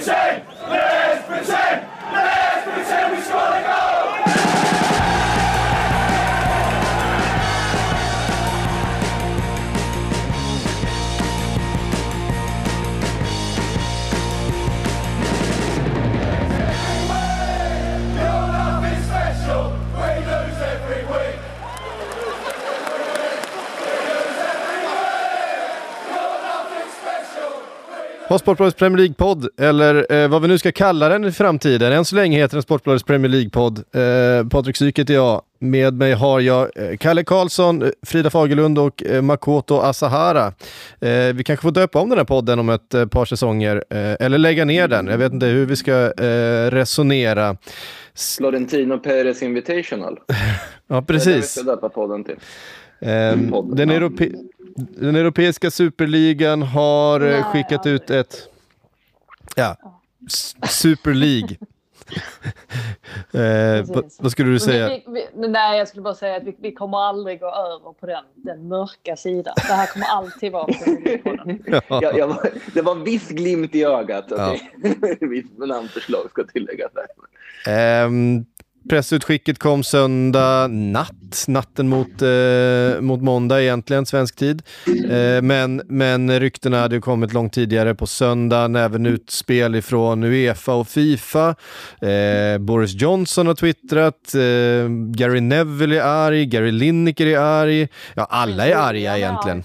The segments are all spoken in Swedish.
Insane! Har Sportbladets Premier League-podd, eller eh, vad vi nu ska kalla den i framtiden. Än så länge heter den Sportbladets Premier League-podd. Eh, Patrik Syk heter jag. Med mig har jag eh, Kalle Karlsson, Frida Fagerlund och eh, Makoto Asahara. Eh, vi kanske får döpa om den här podden om ett eh, par säsonger, eller lägga ner den. Jag vet inte hur vi ska resonera. Florentino Perez Invitational. Ja, Det är det vi precis. ska döpa podden till. Ehm, den, europe den europeiska superligan har eh, Nej, skickat aldrig. ut ett... Ja, Super League. eh, vad, skulle du säga? Vi, vi, nej, jag skulle bara säga att vi, vi kommer aldrig gå över på den, den mörka sidan. Det här kommer alltid vara Premierleague-podden. Ja. Jag, jag var, det var viss glimt i ögat. Ja. Okay? Visst namnförslag ska tilläggas där. Pressutskicket kom söndag natt, natten mot, eh, mot måndag egentligen, svensk tid. Eh, men, men ryktena hade kommit långt tidigare på söndagen, även utspel ifrån Uefa och Fifa. Eh, Boris Johnson har twittrat, eh, Gary Neville är arg, Gary Lineker är arg. Ja, alla är arga egentligen.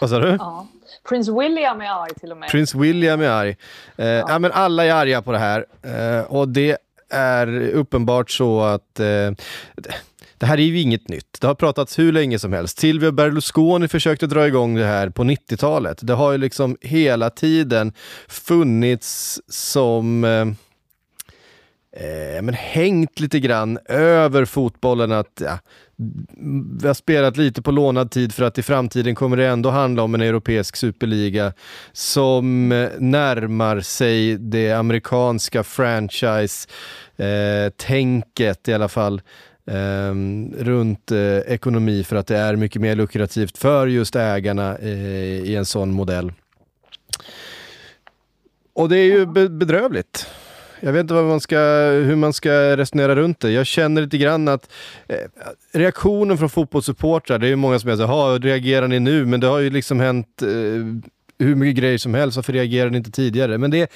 Vad sa du? Ja. Prins William är arg till och med. Prins William är arg. Eh, ja. men alla är arga på det här. Eh, och det är uppenbart så att eh, det här är ju inget nytt. Det har pratats hur länge som helst. Silvio Berlusconi försökte dra igång det här på 90-talet. Det har ju liksom hela tiden funnits som eh, eh men hängt lite grann över fotbollen att ja, vi har spelat lite på lånad tid för att i framtiden kommer det ändå handla om en europeisk superliga som eh, närmar sig det amerikanska franchise-tänket eh, i alla fall. Ehm, runt eh, ekonomi för att det är mycket mer lukrativt för just ägarna i en sån modell. Och det är ju be- bedrövligt. Jag vet inte vad man ska, hur man ska resonera runt det. Jag känner lite grann att eh, reaktionen från fotbollssupportrar, det är ju många som säger jaha, reagerar ni nu? Men det har ju liksom hänt eh, hur mycket grejer som helst, varför reagerar ni inte tidigare? Men det,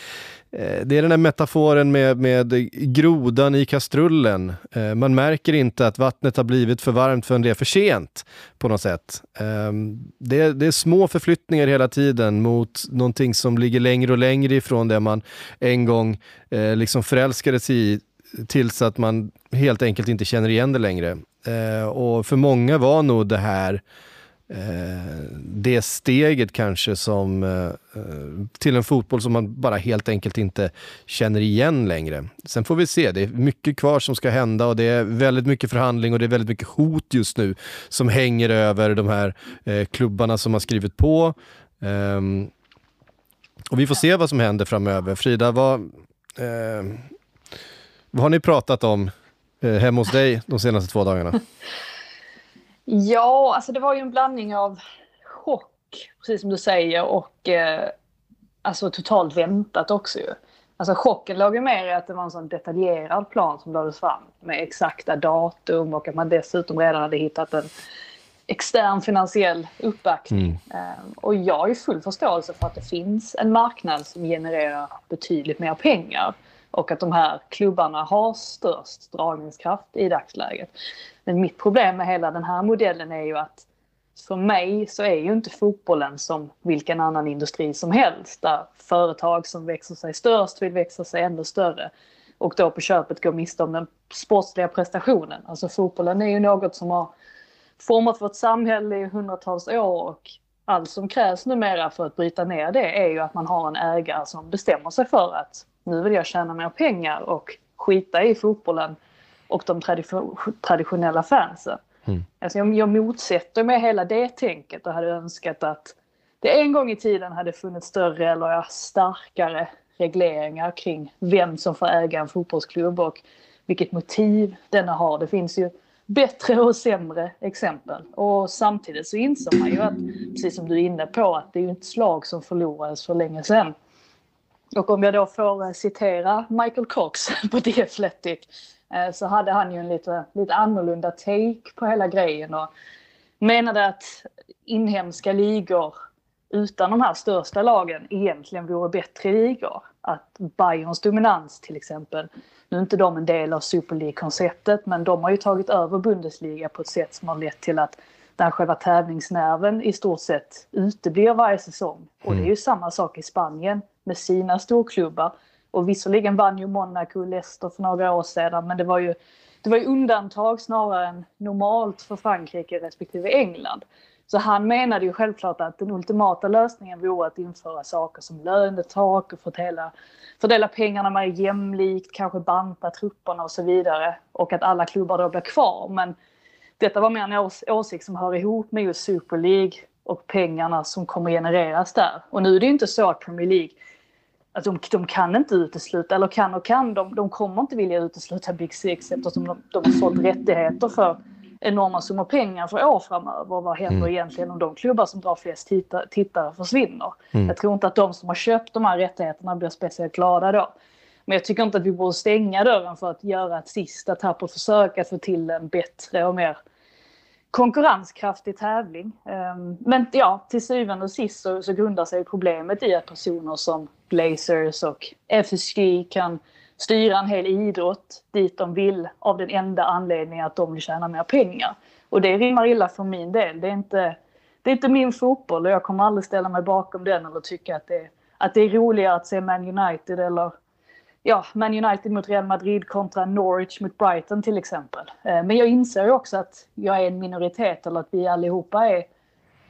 Eh, det är den här metaforen med, med grodan i kastrullen. Eh, man märker inte att vattnet har blivit för varmt förrän det är för sent på något sätt. Eh, det, är- det är små förflyttningar hela tiden mot någonting som ligger längre och längre ifrån det man en gång eh, liksom förälskade sig i tills att man helt enkelt inte känner igen det längre. Eh, och för många var nog det här eh, Eh, det steget kanske som eh, eh, till en fotboll som man bara helt enkelt inte känner igen längre. Sen får vi se, det är mycket kvar som ska hända och det är väldigt mycket förhandling och det är väldigt mycket hot just nu som hänger över de här klubbarna som har skrivit på. Ehm, och vi får se vad som händer framöver. Frida, vad, vad har ni pratat om hemma hos dig de senaste två dagarna? Ja, alltså det var ju en blandning av chock, precis som du säger, och eh, alltså totalt väntat också ju. Alltså chocken låg ju mer i att det var en sån detaljerad plan som lades fram med exakta datum och att man dessutom redan hade hittat en extern finansiell uppbackning. Eh, och jag har ju full förståelse för att det finns en marknad som genererar betydligt mer pengar och att de här klubbarna har störst dragningskraft i dagsläget. Men mitt problem med hela den här modellen är ju att för mig så är ju inte fotbollen som vilken annan industri som helst där företag som växer sig störst vill växa sig ännu större och då på köpet går miste om den sportsliga prestationen. Alltså fotbollen är ju något som har format vårt samhälle i hundratals år och allt som krävs numera för att bryta ner det är ju att man har en ägare som bestämmer sig för att nu vill jag tjäna mer pengar och skita i fotbollen och de tradition- traditionella fansen. Alltså jag, jag motsätter mig hela det tänket och hade önskat att det en gång i tiden hade funnits större eller ja, starkare regleringar kring vem som får äga en fotbollsklubb och vilket motiv denna har. Det finns ju bättre och sämre exempel. Och samtidigt så inser man ju att, precis som du är inne på, att det är ju ett slag som förlorades för länge sedan. Och om jag då får eh, citera Michael Cox på The Athletic så hade han ju en lite, lite annorlunda take på hela grejen och menade att inhemska ligor utan de här största lagen egentligen vore bättre ligor. Att Bayerns dominans till exempel, nu är inte de en del av Super League-konceptet men de har ju tagit över Bundesliga på ett sätt som har lett till att där själva tävlingsnerven i stort sett uteblir varje säsong. Och det är ju samma sak i Spanien med sina storklubbar. Och visserligen vann ju Monaco och Leicester för några år sedan men det var ju, det var ju undantag snarare än normalt för Frankrike respektive England. Så han menade ju självklart att den ultimata lösningen vore att införa saker som lönetak och fördela, fördela pengarna mer jämlikt, kanske banta trupperna och så vidare. Och att alla klubbar då blir kvar. Men detta var mer en ås åsikt som hör ihop med just Super League och pengarna som kommer genereras där. Och nu är det ju inte så att Premier League att de, de kan inte utesluta, eller kan och kan, de, de kommer inte vilja utesluta Big Six eftersom de, de har sålt rättigheter för enorma summor pengar för år framöver. Vad händer mm. egentligen om de klubbar som drar flest tittare, tittare försvinner? Mm. Jag tror inte att de som har köpt de här rättigheterna blir speciellt glada då. Men jag tycker inte att vi borde stänga dörren för att göra ett sista tappert försök att få till en bättre och mer konkurrenskraftig tävling. Ehm, men ja, till syvende och sist så, så grundar sig problemet i att personer som Blazers och FSG kan styra en hel idrott dit de vill av den enda anledningen att de vill tjäna mer pengar. Och det rimmar illa för min del. Det är inte, det är inte min fotboll och jag kommer aldrig ställa mig bakom den eller tycka att det, att det är roligare att se Man United eller ja, Man United mot Real Madrid kontra Norwich mot Brighton till exempel. Eh, men jag inser ju också att jag är en minoritet eller att vi allihopa är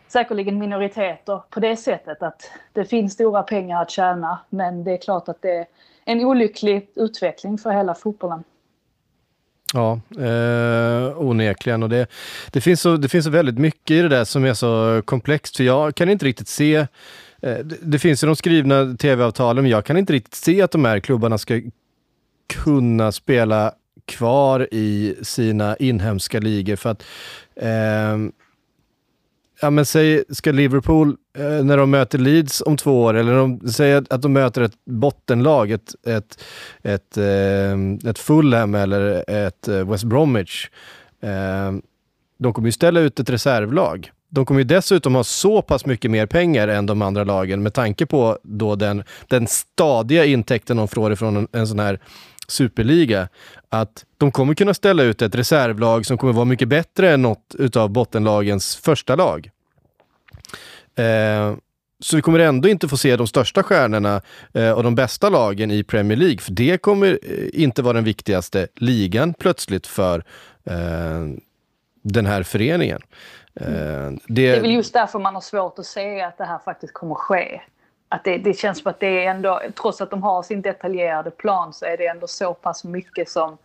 säkerligen minoriteter på det sättet att det finns stora pengar att tjäna men det är klart att det är en olycklig utveckling för hela fotbollen. Ja, eh, onekligen. Och det, det, finns så, det finns så väldigt mycket i det där som är så komplext, för jag kan inte riktigt se eh, det, det finns ju de skrivna tv-avtalen, men jag kan inte riktigt se att de här klubbarna ska kunna spela kvar i sina inhemska ligor. För att eh, ja men säg, ska Liverpool, eh, när de möter Leeds om två år, eller de säg att de möter ett bottenlag, ett, ett, ett, eh, ett Fulham eller ett eh, West Bromwich. Eh, de kommer ju ställa ut ett reservlag. De kommer ju dessutom ha så pass mycket mer pengar än de andra lagen med tanke på då den, den stadiga intäkten de får ifrån en, en sån här superliga, att de kommer kunna ställa ut ett reservlag som kommer vara mycket bättre än något utav bottenlagens första lag. Eh, så vi kommer ändå inte få se de största stjärnorna eh, och de bästa lagen i Premier League, för det kommer eh, inte vara den viktigaste ligan plötsligt för eh, den här föreningen. Eh, det... det är väl just därför man har svårt att se att det här faktiskt kommer ske att det, det, känns som att det är ändå, trots att de har sin detaljerade plan så är det ändå så pass mycket som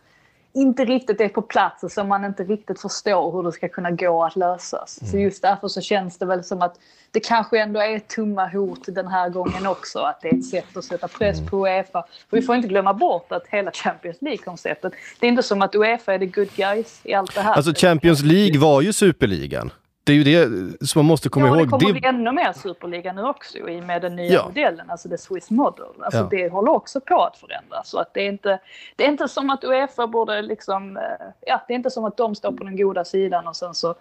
inte riktigt är på plats och som man inte riktigt förstår hur det ska kunna gå att lösas. Mm. Så just därför så känns det väl som att det kanske ändå är tumma hot den här gången också. Att det är ett sätt att sätta press på Uefa. För vi får inte glömma bort att hela Champions League-konceptet, det är inte som att Uefa är the good guys i allt det här. Alltså Champions League var ju superligan det är ju det som man måste komma ja, ihåg. det kommer det... bli ännu mer superliga nu också i med den nya ja. modellen, alltså the Swiss model. Alltså ja. det håller också på att förändras. Så att det, är inte, det är inte som att Uefa borde liksom, eh, ja det är inte som att de står på den goda sidan och sen så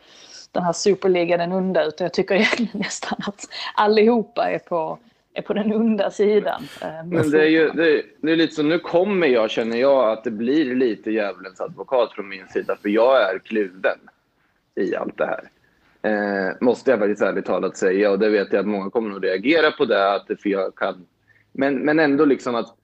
den här superligan den onda, utan jag tycker egentligen nästan att allihopa är på är på den onda sidan. Eh, Men det är ju det är, det är lite så, nu kommer jag, känner jag, att det blir lite djävulens advokat från min sida, för jag är kluven i allt det här. Eh, måste jag faktiskt ärligt talat säga. Och det vet jag att många kommer att reagera på det. Att det för jag kan. Men, men ändå liksom att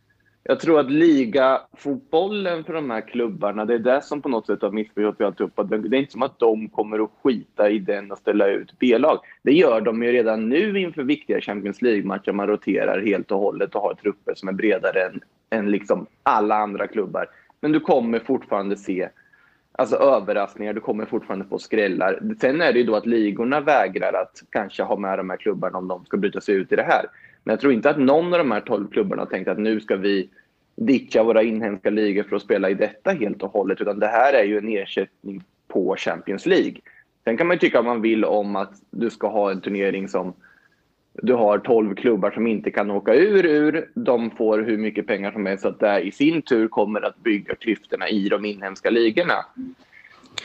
jag tror att ligafotbollen för de här klubbarna, det är det som på något sätt har missförstått alltihopa. Det är inte som att de kommer att skita i den och ställa ut B-lag. Det gör de ju redan nu inför viktiga Champions League-matcher. Man roterar helt och hållet och har trupper som är bredare än, än liksom alla andra klubbar. Men du kommer fortfarande se alltså överraskningar, du kommer fortfarande få skrällar. Sen är det ju då att ligorna vägrar att kanske ha med de här klubbarna om de ska bryta sig ut i det här. Men jag tror inte att någon av de här 12 klubbarna har tänkt att nu ska vi ditcha våra inhemska ligor för att spela i detta helt och hållet, utan det här är ju en ersättning på Champions League. Sen kan man ju tycka vad man vill om att du ska ha en turnering som du har 12 klubbar som inte kan åka ur, ur. De får hur mycket pengar som helst. Så att det i sin tur kommer att bygga klyftorna i de inhemska ligorna.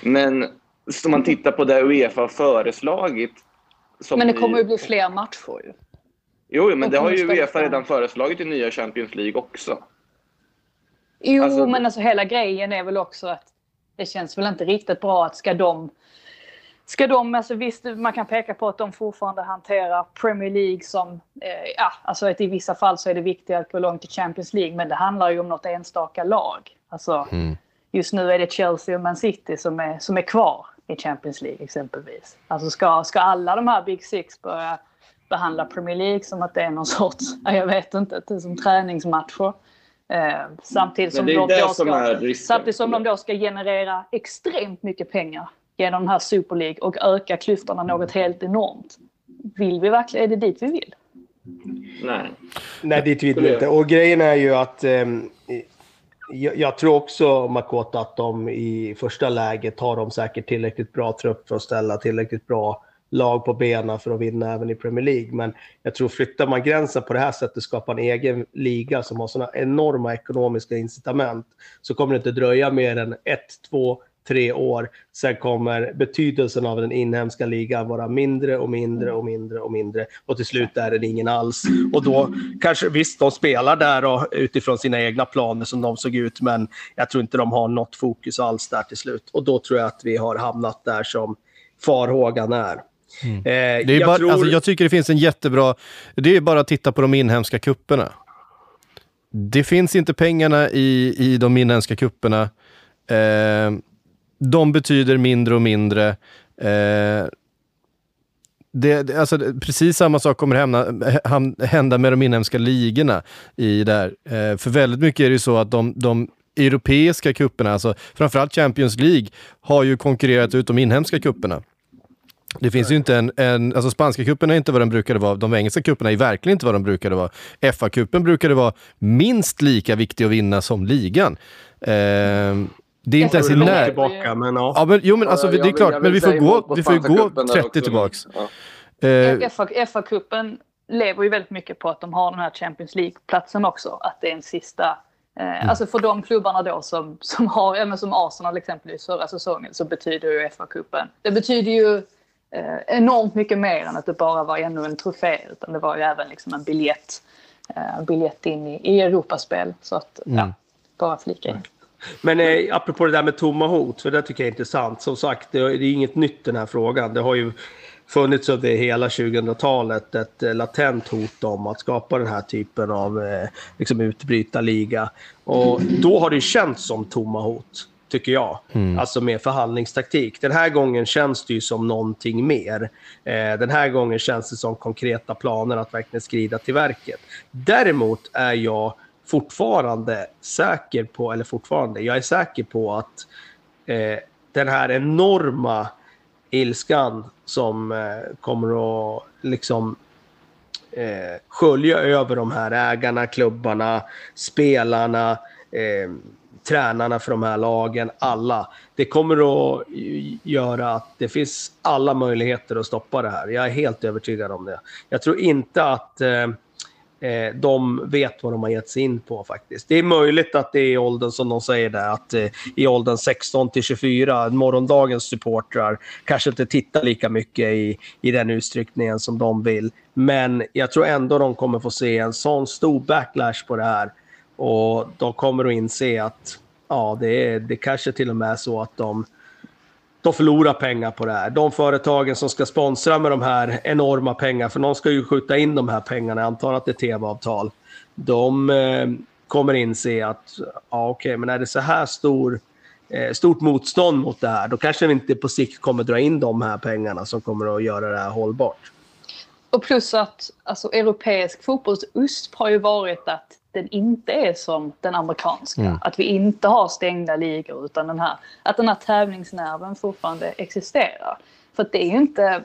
Men om man tittar på det Uefa har föreslagit. men det kommer ju bli fler matcher. Jo, men det har ju Uefa redan föreslagit i nya Champions League också. Jo, alltså, men alltså hela grejen är väl också att det känns väl inte riktigt bra att ska de Ska de, alltså visst man kan peka på att de fortfarande hanterar Premier League som, eh, ja, alltså att i vissa fall så är det viktigt att gå långt i Champions League, men det handlar ju om något enstaka lag. Alltså, mm. Just nu är det Chelsea och Man City som är, som är kvar i Champions League exempelvis. Alltså ska, ska alla de här Big Six börja behandla Premier League som att det är någon sorts, jag vet inte, som träningsmatcher. Eh, samtidigt som, de då, ska, samtidigt som de då ska generera extremt mycket pengar genom den här Super League och öka klyftorna något helt enormt. Vill vi verkligen, är det dit vi vill? Nej. Nej, dit vill vi inte. Och grejen är ju att eh, jag, jag, tror också, Makota, att de i första läget har de säkert tillräckligt bra trupp för att ställa tillräckligt bra lag på benen för att vinna även i Premier League. Men jag tror flyttar man gränsen på det här sättet, skapar en egen liga som har sådana enorma ekonomiska incitament, så kommer det inte dröja mer än ett, två, tre år. Sen kommer betydelsen av den inhemska ligan vara mindre och mindre och mindre och mindre och till slut är den ingen alls. Och då kanske visst, de spelar där och utifrån sina egna planer som de såg ut, men jag tror inte de har något fokus alls där till slut. Och då tror jag att vi har hamnat där som farhågan är. Mm. Eh, det är jag, bara, tror... alltså, jag tycker det finns en jättebra... Det är bara att titta på de inhemska kupperna. Det finns inte pengarna i, i de inhemska kupperna. Eh, de betyder mindre och mindre. Eh, det, det, alltså, precis samma sak kommer hända, hända med de inhemska ligorna. I där. Eh, för väldigt mycket är det så att de, de europeiska kupperna, alltså framförallt Champions League, har ju konkurrerat ut de inhemska kupperna. Det finns ju inte en, en alltså spanska cupen är inte vad den brukade vara, de engelska cuperna är verkligen inte vad de brukade vara. FA-cupen brukade vara minst lika viktig att vinna som ligan. Eh, det är inte ens i när... tillbaka, men ja. ja men, jo, men alltså, det är klart, men vi får gå, vi får gå 30 tillbaks. Ja. Eh, FA-cupen lever ju väldigt mycket på att de har den här Champions League-platsen också. Att det är en sista... Eh, mm. Alltså för de klubbarna då som, som har, ja, men som Arsenal exempelvis förra säsongen, så betyder ju FA-cupen... Det betyder ju eh, enormt mycket mer än att det bara var ännu en trofé. Utan det var ju även liksom en biljett, eh, biljett in i, i Europaspel. Så att, mm. ja, bara flika in. Men eh, apropå det där med tomma hot, för det tycker jag är intressant. Som sagt, det, är inget nytt den här frågan. Det har ju funnits under hela 2000-talet ett eh, latent hot om att skapa den här typen av eh, liksom utbrytarliga. Och då har det känts som tomma hot, tycker jag. Mm. Alltså med förhandlingstaktik. Den här gången känns det ju som någonting mer. Eh, den här gången känns det som konkreta planer att verkligen skrida till verket. Däremot är jag fortfarande säker på, eller fortfarande, jag är säker på att eh, den här enorma ilskan som eh, kommer att liksom eh, skölja över de här ägarna, klubbarna, spelarna, eh, tränarna för de här lagen, alla. Det kommer att göra att det finns alla möjligheter att stoppa det här. Jag är helt övertygad om det. Jag tror inte att eh, eh, de vet vad de har gett sig in på faktiskt. Det är möjligt att det är i åldern, som de säger där, att eh, i åldern 16 till 24, morgondagens supportrar kanske inte tittar lika mycket i, i den utsträckningen som de vill. Men jag tror ändå de kommer få se en sån stor backlash på det här. Och de kommer att inse att ja, det, är, det kanske till och med är så att de de förlorar pengar på det här. De företagen som ska sponsra med de här enorma pengarna, för någon ska ju skjuta in de här pengarna, jag antar att det är tv-avtal. De eh, kommer inse att, ja okej, okay, men är det så här stor, eh, stort motstånd mot det här, då kanske vi inte på sikt kommer dra in de här pengarna som kommer att göra det här hållbart. Och plus att alltså, europeisk fotbolls USP har ju varit att den inte är som den amerikanska. Mm. Att vi inte har stängda ligor utan den här, att den här tävlingsnerven fortfarande existerar. För det är ju inte,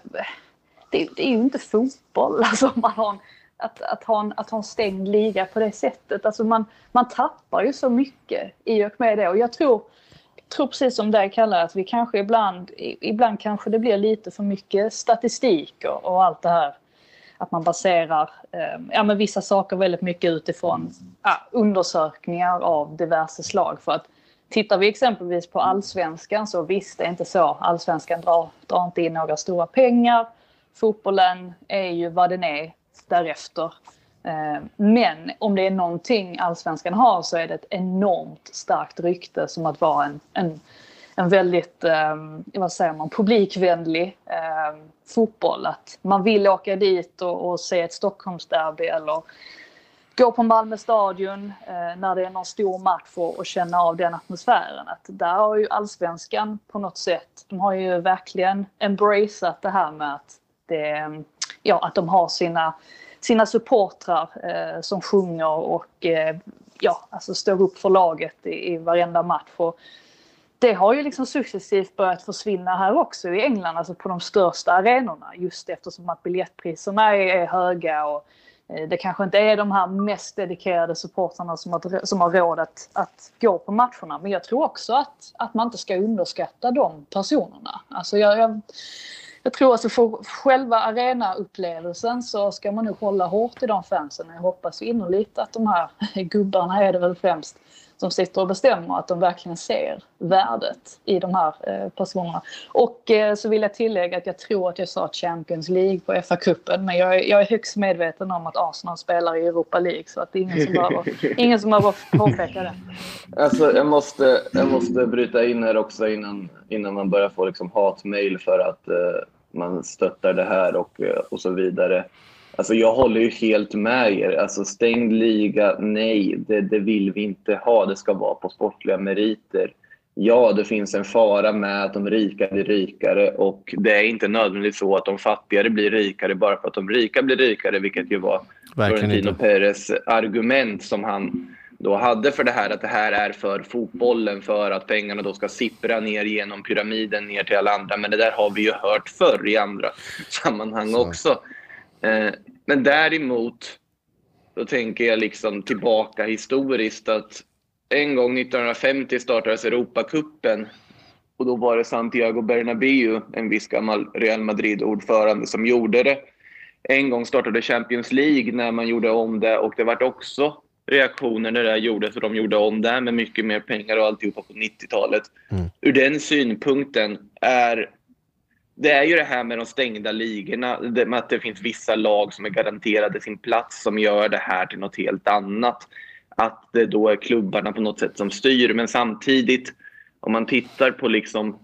det, det är ju inte fotboll. Alltså man har en, att, att, ha en, att ha en stängd liga på det sättet. Alltså man, man tappar ju så mycket i och med det. Och jag tror, tror precis som det kallar att vi kanske ibland, ibland kanske det blir lite för mycket statistik och, och allt det här att man baserar eh, ja, men vissa saker väldigt mycket utifrån ja, undersökningar av diverse slag. För att tittar vi exempelvis på allsvenskan så visst, det är inte så. Allsvenskan drar, drar inte in några stora pengar. Fotbollen är ju vad den är därefter. Eh, men om det är någonting allsvenskan har så är det ett enormt starkt rykte som att vara en, en, en väldigt, eh, vad säger man, publikvänlig eh, fotboll. Att man vill åka dit och, och se ett Stockholmsderby eller gå på Malmö stadion eh, när det är någon stor match och, och känna av den atmosfären. Att där har ju allsvenskan på något sätt, de har ju verkligen embraceat det här med att, det, ja, att de har sina sina supportrar eh, som sjunger och eh, ja, alltså står upp för laget i, i varenda match. Och det har ju liksom successivt börjat försvinna här också i England, alltså på de största arenorna. Just eftersom att biljettpriserna är, är höga och eh, det kanske inte är de här mest dedikerade supportrarna som har, som har råd att, att gå på matcherna. Men jag tror också att, att man inte ska underskatta de personerna. Alltså jag, jag jag tror att för själva arenaupplevelsen så ska man nog hålla hårt i de fansen. Jag hoppas innerligt att de här gubbarna är det väl främst som sitter och bestämmer att de verkligen ser värdet i de här eh, personerna. Och eh, så vill jag tillägga att jag tror att jag sa Champions League på FA-cupen men jag är, jag är högst medveten om att Arsenal spelar i Europa League så att det är ingen som behöver, ingen som behöver påpeka det. Alltså, jag, måste, jag måste bryta in här också innan, innan man börjar få liksom hatmejl för att eh, man stöttar det här och, eh, och så vidare. Alltså jag håller ju helt med er. Alltså stängd liga, nej, det, det vill vi inte ha. Det ska vara på sportliga meriter. Ja, det finns en fara med att de rika blir rikare och det är inte nödvändigtvis så att de fattigare blir rikare bara för att de rika blir rikare, vilket ju var Florentino Perez argument som han då hade för det här att det här är för fotbollen för att pengarna då ska sippra ner genom pyramiden ner till alla andra. Men det där har vi ju hört förr i andra sammanhang Så. också. Eh, men däremot, då tänker jag liksom tillbaka historiskt att en gång 1950 startades Europacupen och då var det Santiago Bernabéu, en viss gammal Real Madrid-ordförande, som gjorde det. En gång startade Champions League när man gjorde om det och det vart också reaktioner när det där gjordes och de gjorde om det med mycket mer pengar och alltihopa på 90-talet. Mm. Ur den synpunkten är det är ju det här med de stängda ligorna, med att det finns vissa lag som är garanterade sin plats som gör det här till något helt annat. Att det då är klubbarna på något sätt som styr, men samtidigt om man tittar på liksom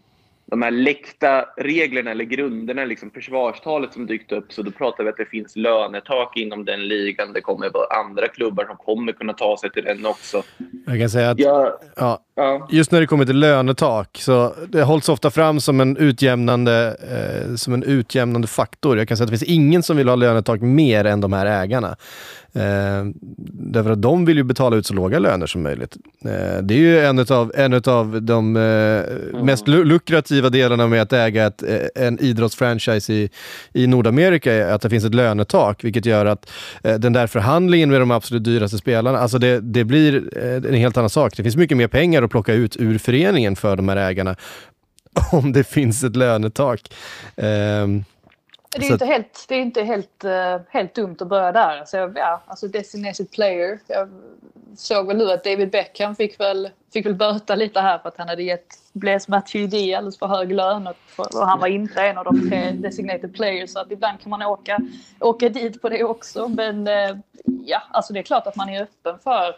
de här läckta reglerna eller grunderna, liksom försvarstalet som dykt upp, så då pratar vi att det finns lönetak inom den ligan. Det kommer vara andra klubbar som kommer kunna ta sig till den också. Jag kan säga att ja, ja, ja. just när det kommer till lönetak, så det hålls ofta fram som en utjämnande, eh, som en utjämnande faktor. Jag kan säga att det finns ingen som vill ha lönetak mer än de här ägarna. Eh, därför att de vill ju betala ut så låga löner som möjligt. Eh, det är ju en av en utav de eh, mm. mest lukrativa delarna med att äga ett, eh, en idrottsfranchise i, i Nordamerika, är att det finns ett lönetak, vilket gör att eh, den där förhandlingen med de absolut dyraste spelarna, alltså det, det blir eh, en helt annan sak. Det finns mycket mer pengar att plocka ut ur föreningen för de här ägarna om det finns ett lönetak. Um, det är inte helt, det är inte helt, uh, helt dumt att börja där. Alltså, ja, alltså designated player. Jag såg väl nu att David Beckham fick väl, fick väl böta lite här för att han hade gett Blaise Matuidi alldeles för hög lön och, och han var inte en av de tre designated players. Så att ibland kan man åka, åka dit på det också. Men uh, ja, alltså det är klart att man är öppen för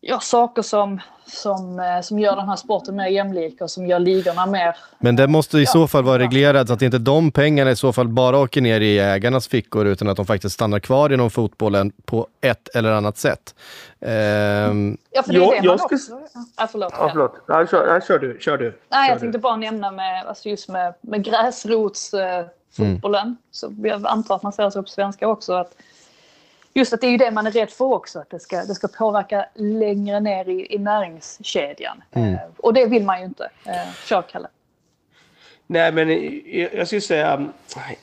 ja, saker som, som, eh, som gör den här sporten mer jämlik och som gör ligorna mer... Men det måste i ja, så fall vara reglerat så att inte de pengarna i så fall bara åker ner i ägarnas fickor utan att de faktiskt stannar kvar inom fotbollen på ett eller annat sätt. Um... Ja, för det är det jag, man ska... också... Ja, förlåt. Ja, förlåt. Ja, kör, kör du. Kör du. Nej, jag tänkte bara nämna med, alltså just med, med gräsrotsfotbollen. Mm. Så jag antar att man säger så på svenska också. att just att det är ju det man är rädd för också, att det ska, det ska påverka längre ner i, i näringskedjan. Mm. Eh, och det vill man ju inte. Eh, kör, Kalle. Nej, men jag skulle säga,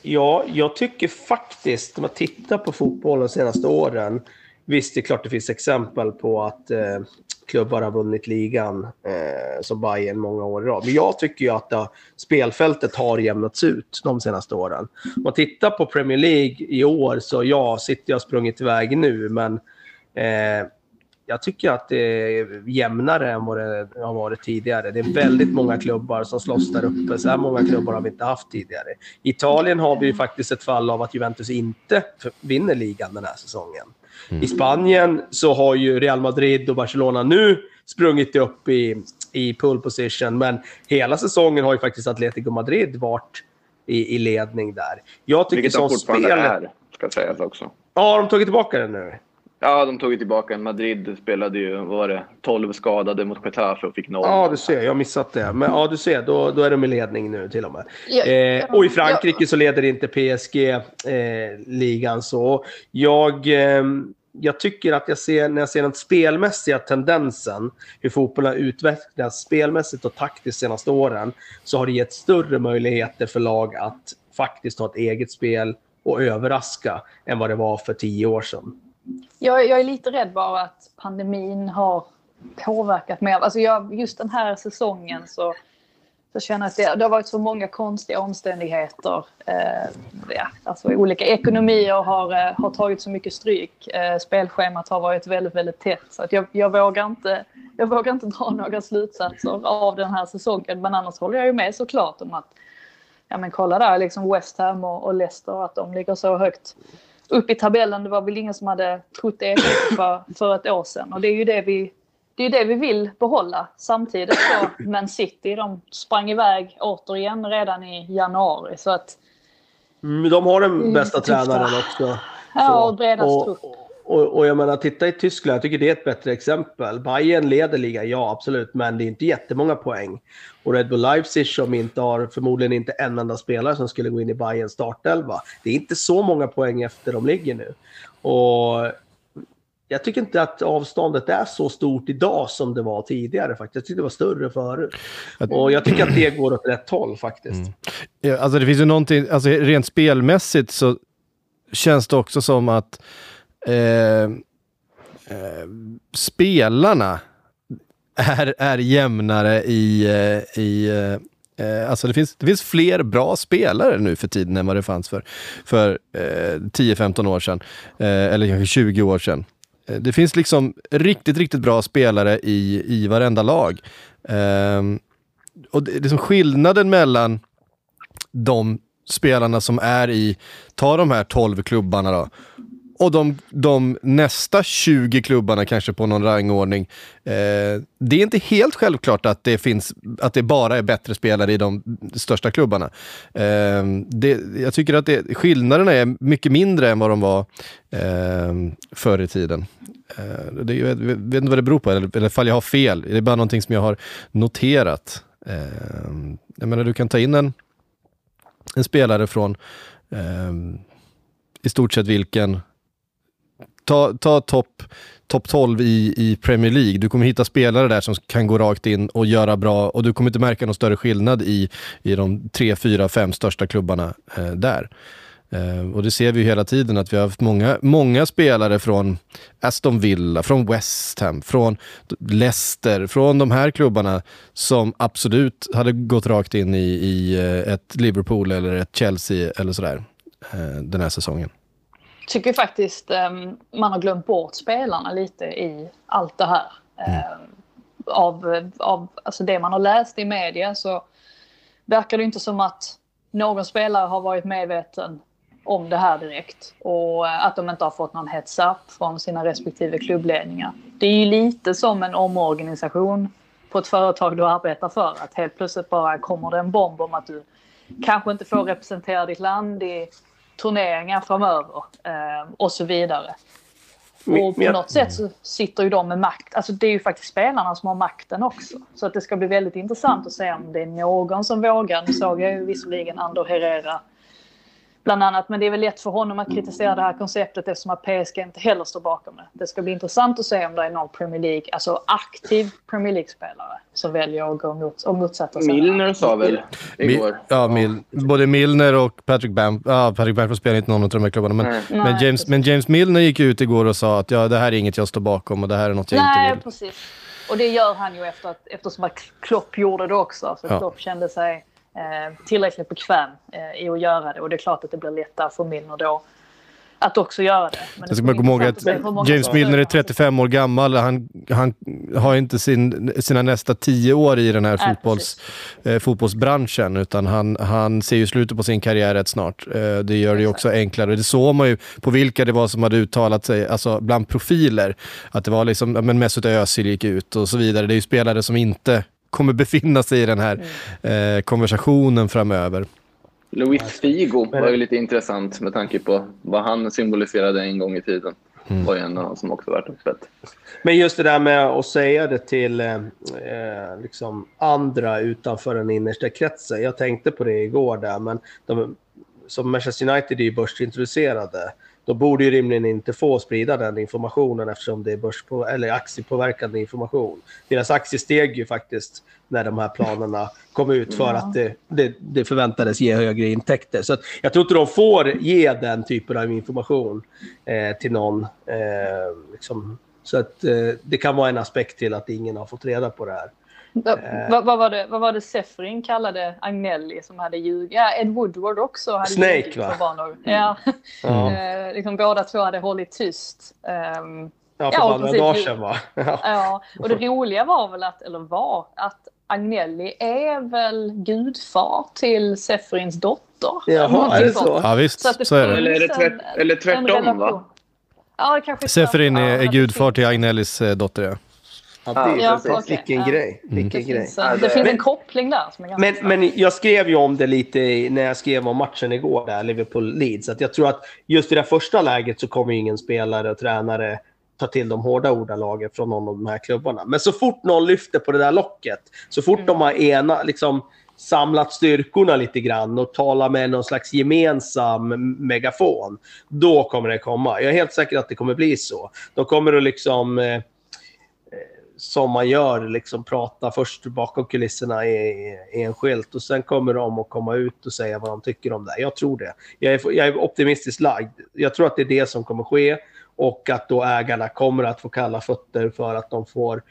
ja, jag tycker faktiskt, om man tittar på fotbollen de senaste åren, visst, det är klart det finns exempel på att eh, klubbar har vunnit ligan eh, som Bayern många år i rad. Men jag tycker ju att det, spelfältet har jämnats ut de senaste åren. Om man tittar på Premier League i år så ja, City har sprungit iväg nu, men eh, jag tycker att det är jämnare än vad det har varit tidigare. Det är väldigt många klubbar som slåss där uppe. Så här många klubbar har vi inte haft tidigare. I Italien har vi ju faktiskt ett fall av att Juventus inte vinner ligan den här säsongen. I Spanien så har ju Real Madrid och Barcelona nu sprungit upp i, i pole position, men hela säsongen har ju faktiskt Atletico Madrid varit i, i ledning där. Jag tycker Vilket de som fortfarande spel... är, ska sägas också. Ja, har de tagit tillbaka det nu? Ja, de tog ju tillbaka en. Madrid spelade ju, vad var det, 12 skadade mot Getafe och fick noll. Ja, du ser. Jag har missat det. Men ja, du ser. Då, då är de i ledning nu till och med. Ja, Eh, och i Frankrike så leder inte PSG eh, ligan så. Jag, eh, jag tycker att jag ser, när jag ser den spelmässiga tendensen, hur fotbollen har utvecklats spelmässigt och taktiskt de senaste åren, så har det gett större möjligheter för lag att faktiskt ha ett eget spel och överraska än vad det var för tio år sedan. Jag, jag är lite rädd bara att pandemin har påverkat mig. Alltså jag, just den här säsongen så, så känner jag att det, det har varit så många konstiga omständigheter. Eh, ja, alltså olika ekonomier har, eh, har tagit så mycket stryk. Eh, spelschemat har varit väldigt, väldigt tätt. Så att jag, jag, vågar inte, jag vågar inte dra några slutsatser av den här säsongen. Men annars håller jag ju med såklart om att ja men kolla där, liksom West Ham och, och Leicester, att de ligger så högt upp i tabellen. Det var väl ingen som hade trott det för, för ett år sedan. Och det är ju det vi, det är det vi vill behålla. Samtidigt så Man City, de sprang iväg återigen redan i januari. Så att, Mm, de har den bästa tränaren också. ja, och bredast trupp. Och, och jag menar, titta i Tyskland, jag tycker det är ett bättre exempel. Bayern leder ligan, ja absolut, men det är inte jättemånga poäng. Och Red Bull Leipzig som inte har, förmodligen inte en enda spelare som skulle gå in i Bayerns startelva. Det är inte så många poäng efter de ligger nu. Och jag tycker inte att avståndet är så stort idag som det var tidigare faktiskt. Jag tyckte det var större förut. Och jag tycker att det går åt rätt håll faktiskt. Ja, alltså det finns ju någonting, alltså rent spelmässigt så känns det också som att Eh, eh, spelarna är, är jämnare i, eh, i eh, eh, alltså det finns, det finns fler bra spelare nu för tiden än vad det fanns för, för eh, 10-15 år sedan. Eh, eller kanske 20 år sedan. Det finns liksom riktigt, riktigt bra spelare i, i varenda lag. Ehm, och det, det är som skillnaden mellan de spelarna som är i, ta de här 12 klubbarna då, och de, de nästa 20 klubbarna kanske på någon rangordning. Eh, det är inte helt självklart att det finns, att det bara är bättre spelare i de största klubbarna. Eh, det, jag tycker att det, skillnaderna är mycket mindre än vad de var eh, förr i tiden. Eh, det, jag vet inte vad det beror på, eller, eller ifall jag har fel. Det är bara någonting som jag har noterat. Eh, jag menar, du kan ta in en, en spelare från eh, i stort sett vilken ta, ta topp top 12 i, i Premier League. Du kommer hitta spelare där som kan gå rakt in och göra bra och du kommer inte märka någon större skillnad i, i de tre, fyra, fem största klubbarna eh, där. Eh, och det ser vi ju hela tiden att vi har haft många, många spelare från Aston Villa, från West Ham, från Leicester, från de här klubbarna som absolut hade gått rakt in i, i eh, ett Liverpool eller ett Chelsea eller sådär eh, den här säsongen tycker faktiskt um, man har glömt bort spelarna lite i allt det här. Um, av, av alltså det man har läst i media så verkar det inte som att någon spelare har varit medveten om det här direkt och eh, att de inte har fått någon heads up från sina respektive klubbledningar. Det är ju lite som en omorganisation på ett företag du arbetar för. Att helt plötsligt bara kommer det en bomb om att du kanske inte får representera ditt land i turneringar framöver eh, och så vidare. Och på något sätt så sitter ju de med makt. Alltså det är ju faktiskt spelarna som har makten också. Så att det ska bli väldigt intressant att se om det är någon som vågar. Nu såg jag ju visserligen Ander Herrera Bland annat, men det är väl lätt för honom att kritisera det här konceptet eftersom att PSG inte heller står bakom det. Det ska bli intressant att se om det är någon Premier League, alltså aktiv Premier League-spelare som väljer att gå mot, och motsätta sig. Milner sa väl igår. Mi- ja, Mil- både Milner och Patrick Bam ja, Patrick Bamford spelar inte någon av de här klubbarna. Men, men, James, men James Milner gick ut igår och sa att ja, det här är inget jag står bakom och det här är något jag Nej, inte vill. precis. Och det gör han ju efter att, eftersom att Klopp gjorde det också. Så Ja. Klopp kände sig tillräckligt bekväm eh, i att göra det. Och det är klart att det blir lättare för Milner då att också göra det. Men Jag ska bara komma ihåg att James Milner är stöder 35 år gammal. Han, han har inte sin, sina nästa 10 år i den här Nej, fotbolls, eh, fotbollsbranschen, utan han, han ser ju slutet på sin karriär rätt snart. Eh, det gör det ju också enklare. Det såg man ju på vilka det var som hade uttalat sig, alltså bland profiler. Att det var liksom, men Mesut Özil gick ut och så vidare. Det är ju spelare som inte kommer befinna sig i den här Mm. eh, konversationen framöver. Luis Figo var ju lite intressant med tanke på vad han symboliserade en gång i tiden. Mm. var ju en av dem som också varit uppspett. Men just det där med att säga det till eh, eh, liksom andra utanför den innersta kretsen. Jag tänkte på det igår där, men de, som Manchester United är ju börsintroducerade. Då borde ju rimligen inte få sprida den informationen eftersom det är börspå, eller aktiepåverkande information. Deras aktie steg ju faktiskt när de här planerna kom ut för Ja. att det, det, det förväntades ge högre intäkter. Så jag tror inte de får ge den typen av information eh, till någon. Eh, liksom. Så att eh, det kan vara en aspekt till att ingen har fått reda på det här. Eh. vad, vad var det, vad var det Sefrin kallade Agnelli som hade ljugit? Ja, Ed Woodward också hade Snake, ljugit va? för barndagar. Ja, Ja, eh, liksom båda två hade hållit tyst. Ehm, ja för ja, bara några dagar sedan va? Ja. Ja, och det roliga var väl att, eller var, att Agnelli är väl gudfar till Sefrins dotter. Jaha, är det så? Ja visst, Så, att det så är det. Eller är det tvärt- eller tvärtom, va? Ja, tvärtom. är, är gudfar till Agnellis eh, dotter, ja. Ja, Ja, precis. okej. Vilken grej. Vilken Det grej. finns, Ja, en, det- det finns en koppling där som är ganska Men, men jag skrev ju om det lite när jag skrev om matchen igår, där Liverpool-Leeds. Att jag tror att just i det första läget så kommer ingen spelare och tränare ta till de hårda ordalagen från någon av de här klubbarna. Men så fort någon lyfter på det där locket, så fort Mm. de har ena, liksom, samlat styrkorna lite grann och talar med någon slags gemensam megafon, då kommer det komma. Jag är helt säker att det kommer bli så. De kommer att liksom... Som man gör, liksom prata först bakom kulisserna i, i en skylt och sen kommer de att komma ut och säga vad de tycker om det. Jag tror det. Jag är, jag är optimistiskt lagd. Jag tror att det är det som kommer ske och att då ägarna kommer att få kalla fötter för att de får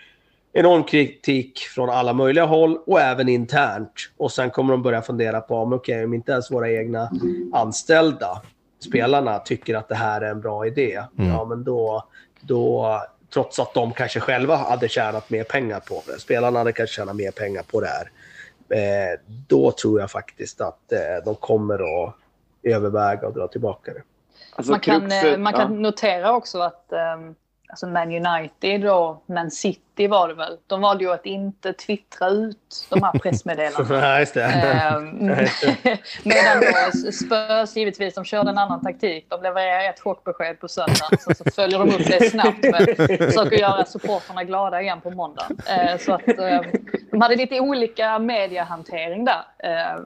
enorm kritik från alla möjliga håll och även internt. Och sen kommer de börja fundera på om, okej, om inte ens våra egna anställda spelarna tycker att det här är en bra idé, ja men då, då, trots att de kanske själva hade tjänat mer pengar på det, spelarna hade kanske tjänat mer pengar på det här, eh, då tror jag faktiskt att eh, de kommer att överväga och dra tillbaka det. Alltså, man kan, kruxet- eh, man kan notera också att um, alltså Man United och Man City var det väl. De valde ju att inte twittra ut de här pressmeddelandena. Nej, just det. Ehm, Medan då Spurs givetvis, de körde en annan taktik. De levererar ett chockbesked på söndagen, så, så följer de upp det snabbt med försöker göra supportrarna glada igen på måndag. Eh, så att eh, de hade lite olika mediehantering där.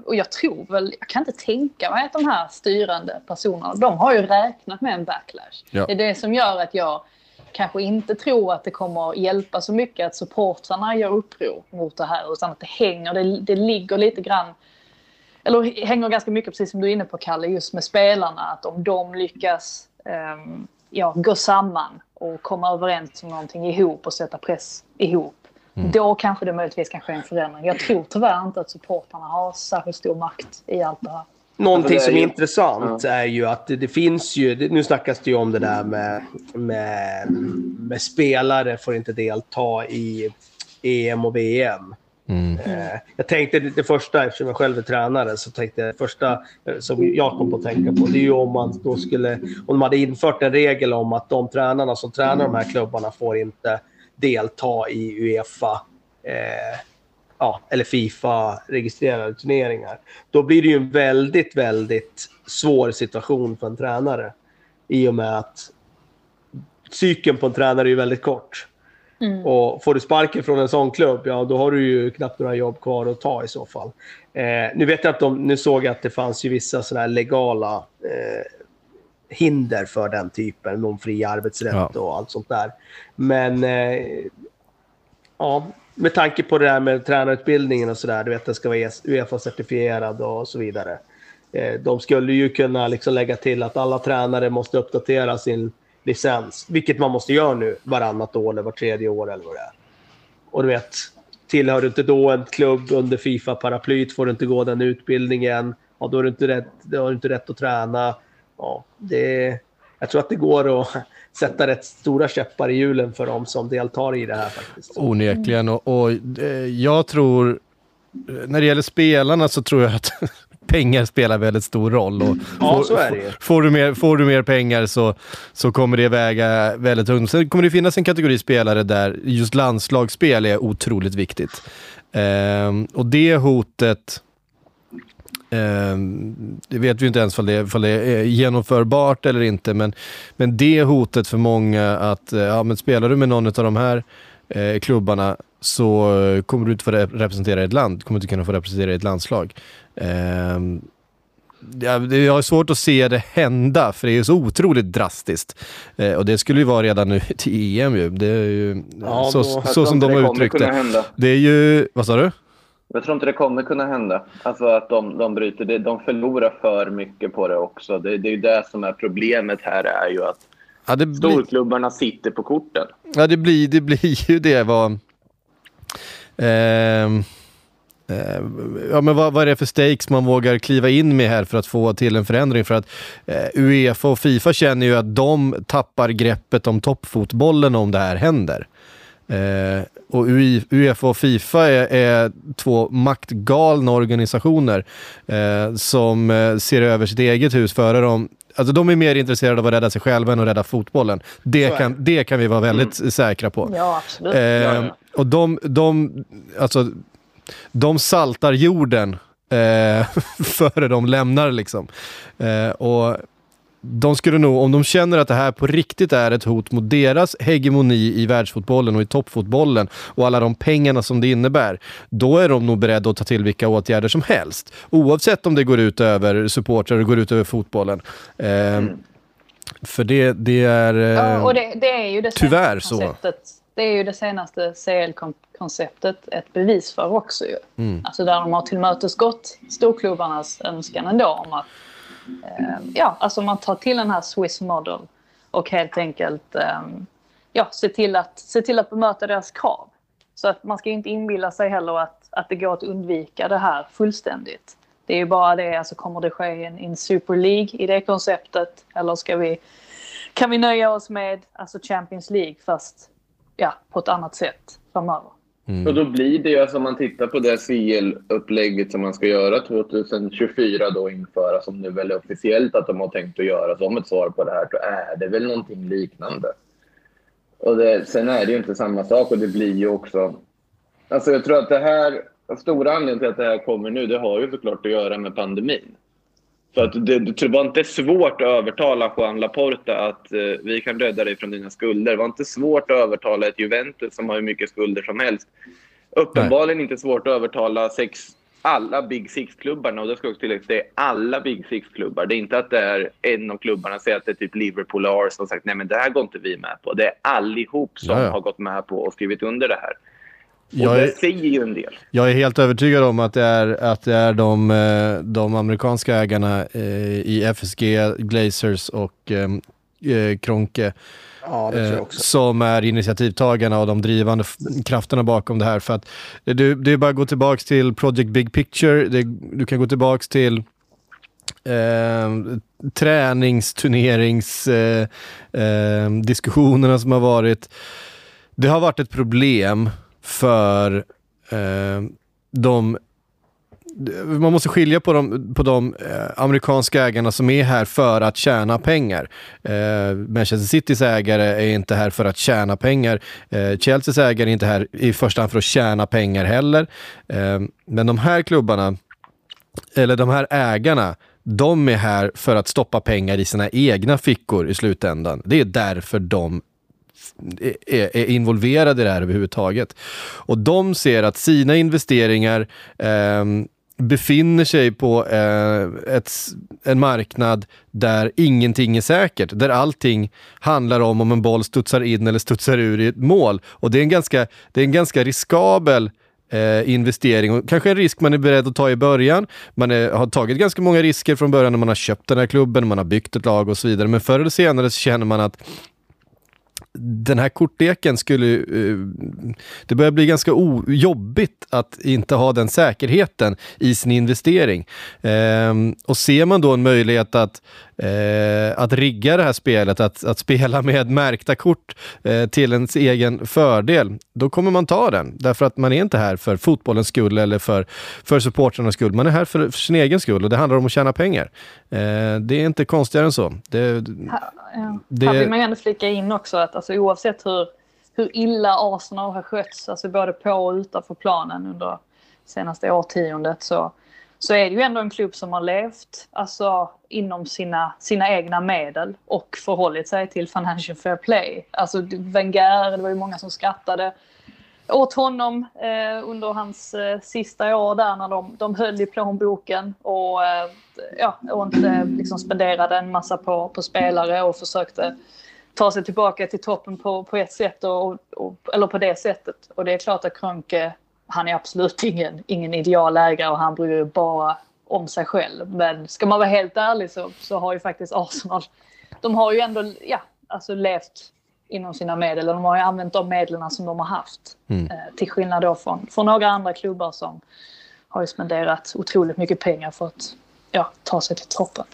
Och jag tror väl, jag kan inte tänka mig att de här styrande personerna, de har ju räknat med en backlash. Ja. Det är det som gör att jag kanske inte tror att det kommer hjälpa så mycket att supportrarna gör uppror mot det här utan att det hänger, det, det ligger lite grann eller hänger ganska mycket, precis som du är inne på Kalle, just med spelarna. Att om de lyckas ehm, ja, gå samman och komma överens om någonting ihop och sätta press ihop. Då kanske det möjligtvis kan ske en förändring. Jag tror tyvärr inte att supportrarna har särskilt stor makt i allt det här. Någonting Alltså, är som är ju- intressant är ju att det, det finns ju, det, nu snackas det ju om det där med, med, med spelare får inte delta i EM och VM. Mm. Eh, jag tänkte det, det första, eftersom jag själv är tränare, så tänkte jag det första eh, som jag kom på att tänka på, det är ju om man då skulle, om de hade infört en regel om att de tränarna som tränar de här klubbarna får inte delta i Uefa eh, ja, eller Fifa-registrerade turneringar. Då blir det ju en väldigt, väldigt svår situation för en tränare. I och med att cykeln på en tränare är ju väldigt kort. Och får du sparken från en sån klubb, ja då har du ju knappt några jobb kvar att ta i så fall. Eh, nu vet jag att de, nu såg jag att det fanns ju vissa sådana här legala eh, hinder för den typen, någon fri arbetsrätt Ja. och allt sånt där. Men eh, ja, med tanke på det där med tränarutbildningen och sådär, du vet den ska vara e Uefa-certifierad och så vidare. Eh, de skulle ju kunna liksom lägga till att alla tränare måste uppdatera sin licens, vilket man måste göra nu varannat år eller var tredje år eller vad det är. Och du vet, tillhör du inte då en klubb under Fifa-paraplyt får du inte gå den utbildningen. Ja, då har du inte rätt, då har du inte rätt att träna. Ja, det, jag tror att det går att sätta rätt stora käppar i hjulen för de som deltar i det här faktiskt. Onekligen. Och, och eh, jag tror, eh, när det gäller spelarna så tror jag att pengar spelar väldigt stor roll. Och Ja, får, så är det. Får du mer, får du mer pengar så, så kommer det väga väldigt tungt. Sen kommer det finnas en kategori spelare där just landslagsspel är otroligt viktigt. Ehm, och det hotet, ehm, det vet vi inte ens om det, det är genomförbart eller inte, men, men det hotet för många att eh, ja, men spelar du med någon av de här eh, klubbarna så eh, kommer du inte få rep- representera ett land, kommer inte kunna få representera ett landslag. Det- jag har svårt att se det hända, för det är så otroligt drastiskt. Eh, och det skulle ju vara redan nu till EM ju. Det är ju Ja, så, så, som de har uttryckt det. Det är ju, vad sa du? Jag tror inte det kommer kunna hända. Alltså att de, de bryter det. De förlorar för mycket på det också. Det, det är ju det som är problemet här är ju att Ja, blir, storklubbarna sitter på korten. ja, det, blir, det blir ju det vad... ehm, eh, ja, men vad, vad är det för stakes man vågar kliva in med här för att få till en förändring? För att eh, Uefa och Fifa känner ju att de tappar greppet om toppfotbollen om det här händer. Och Uefa och Fifa är, är två maktgalna organisationer eh, som eh, ser över sitt eget hus före dem. Alltså de är mer intresserade av att rädda sig själva än att rädda fotbollen. Det, kan, det kan vi vara väldigt säkra på. Ja, absolut. Eh, ja. Och de, de, alltså, de saltar jorden eh, före de lämnar liksom. Eh, och de skulle nog, om de känner att det här på riktigt är ett hot mot deras hegemoni i världsfotbollen och i toppfotbollen och alla de pengarna som det innebär, då är de nog beredda att ta till vilka åtgärder som helst. Oavsett om det går ut över supportrar och går ut över fotbollen. Eh, För det, det är... eh, Ja, och det, det är ju det tyvärr så. konceptet. Det är ju det senaste CL-konceptet ett bevis för också ju. Mm. Alltså där de har tillmötesgått storklubbarnas önskan ändå om att Ehm, ja, alltså man tar till den här Swiss model och helt enkelt eh, ja, se, till att, se till att bemöta deras krav. Så att man ska inte inbilla sig heller att, att det går att undvika det här fullständigt. Det är ju bara det, alltså kommer det ske en, en Super League i det konceptet? Eller ska vi, kan vi nöja oss med alltså Champions League fast ja, på ett annat sätt framöver? Mm. Och då blir det ju, alltså om man tittar på det CL-upplägget som man ska göra 2024 då införa, som nu väl är officiellt att de har tänkt att göra som ett svar på det här, så är det väl någonting liknande. Och det, sen är det ju inte samma sak och det blir ju också... Alltså jag tror att det här, stora anledningen till att det här kommer nu, det har ju såklart att göra med pandemin. För att det, det var inte svårt att övertala Juan Laporta att eh, vi kan rädda dig från dina skulder. Det var inte svårt att övertala ett Juventus som har hur mycket skulder som helst. Uppenbarligen inte svårt att övertala sex, alla Big Six-klubbarna. Och det ska också tilläggas, det är alla Big Six-klubbar. Det är inte att det är en av klubbarna, säger att det är typ Liverpool och Arsenal, som sagt nej men det här går inte vi med på. Det är allihop som Jaja. har gått med på och skrivit under det här. Och Jag är- det säger ju en del. Jag är helt övertygad om att det är, att det är de, eh, de amerikanska ägarna eh, i FSG, Glazers och eh, Kronke Ja, som är initiativtagarna och de drivande krafterna bakom det här. För att det, är bara att gå tillbaka till Project Big Picture, det, du kan gå tillbaka till eh, träningsturnerings eh, eh, diskussionerna som har varit. Det har varit ett problem för eh, de man måste skilja på de, på de eh, amerikanska ägarna som är här för att tjäna pengar. Eh, Manchester Citys ägare är inte här för att tjäna pengar. Eh, Chelseas ägare är inte här i första hand för att tjäna pengar heller. Eh, men de här klubbarna, eller de här ägarna, de är här för att stoppa pengar i sina egna fickor i slutändan. Det är därför de är, är involverade i det här överhuvudtaget. Och de ser att sina investeringar eh, befinner sig på eh, ett, en marknad där ingenting är säkert, där allting handlar om om en boll studsar in eller studsar ur i ett mål. Och det är en ganska, det är en ganska riskabel eh, investering och kanske en risk man är beredd att ta i början. Man är, har tagit ganska många risker från början när man har köpt den här klubben, man har byggt ett lag och så vidare. Men förr eller senare så känner man att den här kortleken skulle... Eh, det börjar bli ganska jobbigt att inte ha den säkerheten i sin investering. Ehm, och ser man då en möjlighet att, uh, att rigga det här spelet, att, att spela med märkta kort uh, till ens egen fördel, då kommer man ta den. Därför att man är inte här för fotbollens skull eller för, för supportrarnas skull. Man är här för, för sin egen skull och det handlar om att tjäna pengar. det är inte konstigare än så. Det, Ja. Det... Här vill man ju ändå flika in också att alltså, oavsett hur, hur illa Arsenal har skötts, alltså både på och utanför planen under senaste årtiondet så, så är det ju ändå en klubb som har levt alltså, inom sina, sina egna medel och förhållit sig till financial fair play. Alltså Wenger, det var ju många som skrattade åt honom eh, under hans eh, sista år där när de, de höll i plånboken och, eh, ja, och inte liksom spenderade en massa på, på spelare och försökte ta sig tillbaka till toppen på, på ett sätt, och, och, eller på det sättet. Och det är klart att Krönke, han är absolut ingen, ingen idealägare och han bryr ju bara om sig själv. Men ska man vara helt ärlig så, så har ju faktiskt Arsenal, de har ju ändå ja, alltså levt inom sina medel. De har ju använt de medlen som de har haft. Mm. Eh, till skillnad då från, från några andra klubbar som har ju spenderat otroligt mycket pengar för att ja, ta sig till toppen.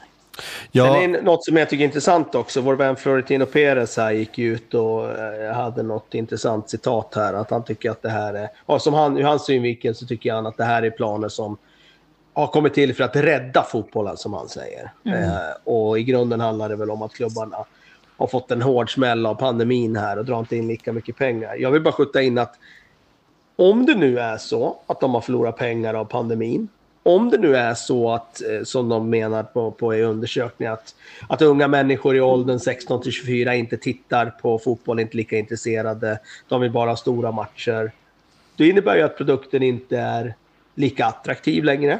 Ja. Sen är något som jag tycker är intressant också. Vår vän Florentino Perez här gick ut och eh, hade något intressant citat här. Att han tycker att det här är, ja, som han, ur hans synvinkel så tycker han att det här är planer som har kommit till för att rädda fotbollen som han säger. Mm. Eh, och i grunden handlar det väl om att klubbarna har fått en hård smäll av pandemin här och drar inte in lika mycket pengar. Jag vill bara skjuta in att om det nu är så att de har förlorat pengar av pandemin, om det nu är så att, eh, som de menar på, på i undersökningen, att, att unga människor i åldern 16 till 24 inte tittar på fotboll, inte lika intresserade, de vill bara ha stora matcher. Det innebär ju att produkten inte är lika attraktiv längre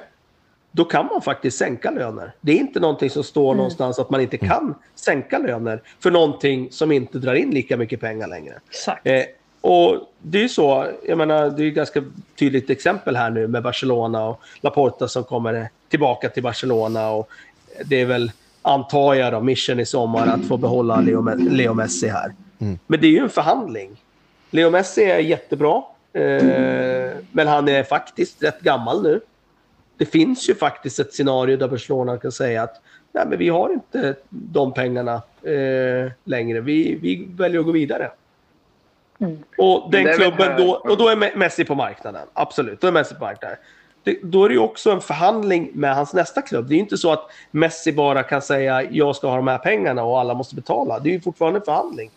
då kan man faktiskt sänka löner. Det är inte någonting som står mm. någonstans att man inte kan sänka löner för någonting som inte drar in lika mycket pengar längre. Eh, och det är ju så, jag menar, det är ett ganska tydligt exempel här nu med Barcelona och Laporta som kommer tillbaka till Barcelona och det är väl, antar jag då, mission i sommar att få behålla Leo, Leo Messi här. Mm. Men det är ju en förhandling. Leo Messi är jättebra, eh, men han är faktiskt rätt gammal nu det finns ju faktiskt ett scenario där Barcelona kan säga att nej, men vi har inte de pengarna eh, längre. Vi, vi väljer att gå vidare. Mm. Och den klubben då, och då är Messi på marknaden. Absolut, då är Messi på marknaden. Det, då är det ju också en förhandling med hans nästa klubb. Det är ju inte så att Messi bara kan säga jag ska ha de här pengarna och alla måste betala. Det är ju fortfarande en förhandling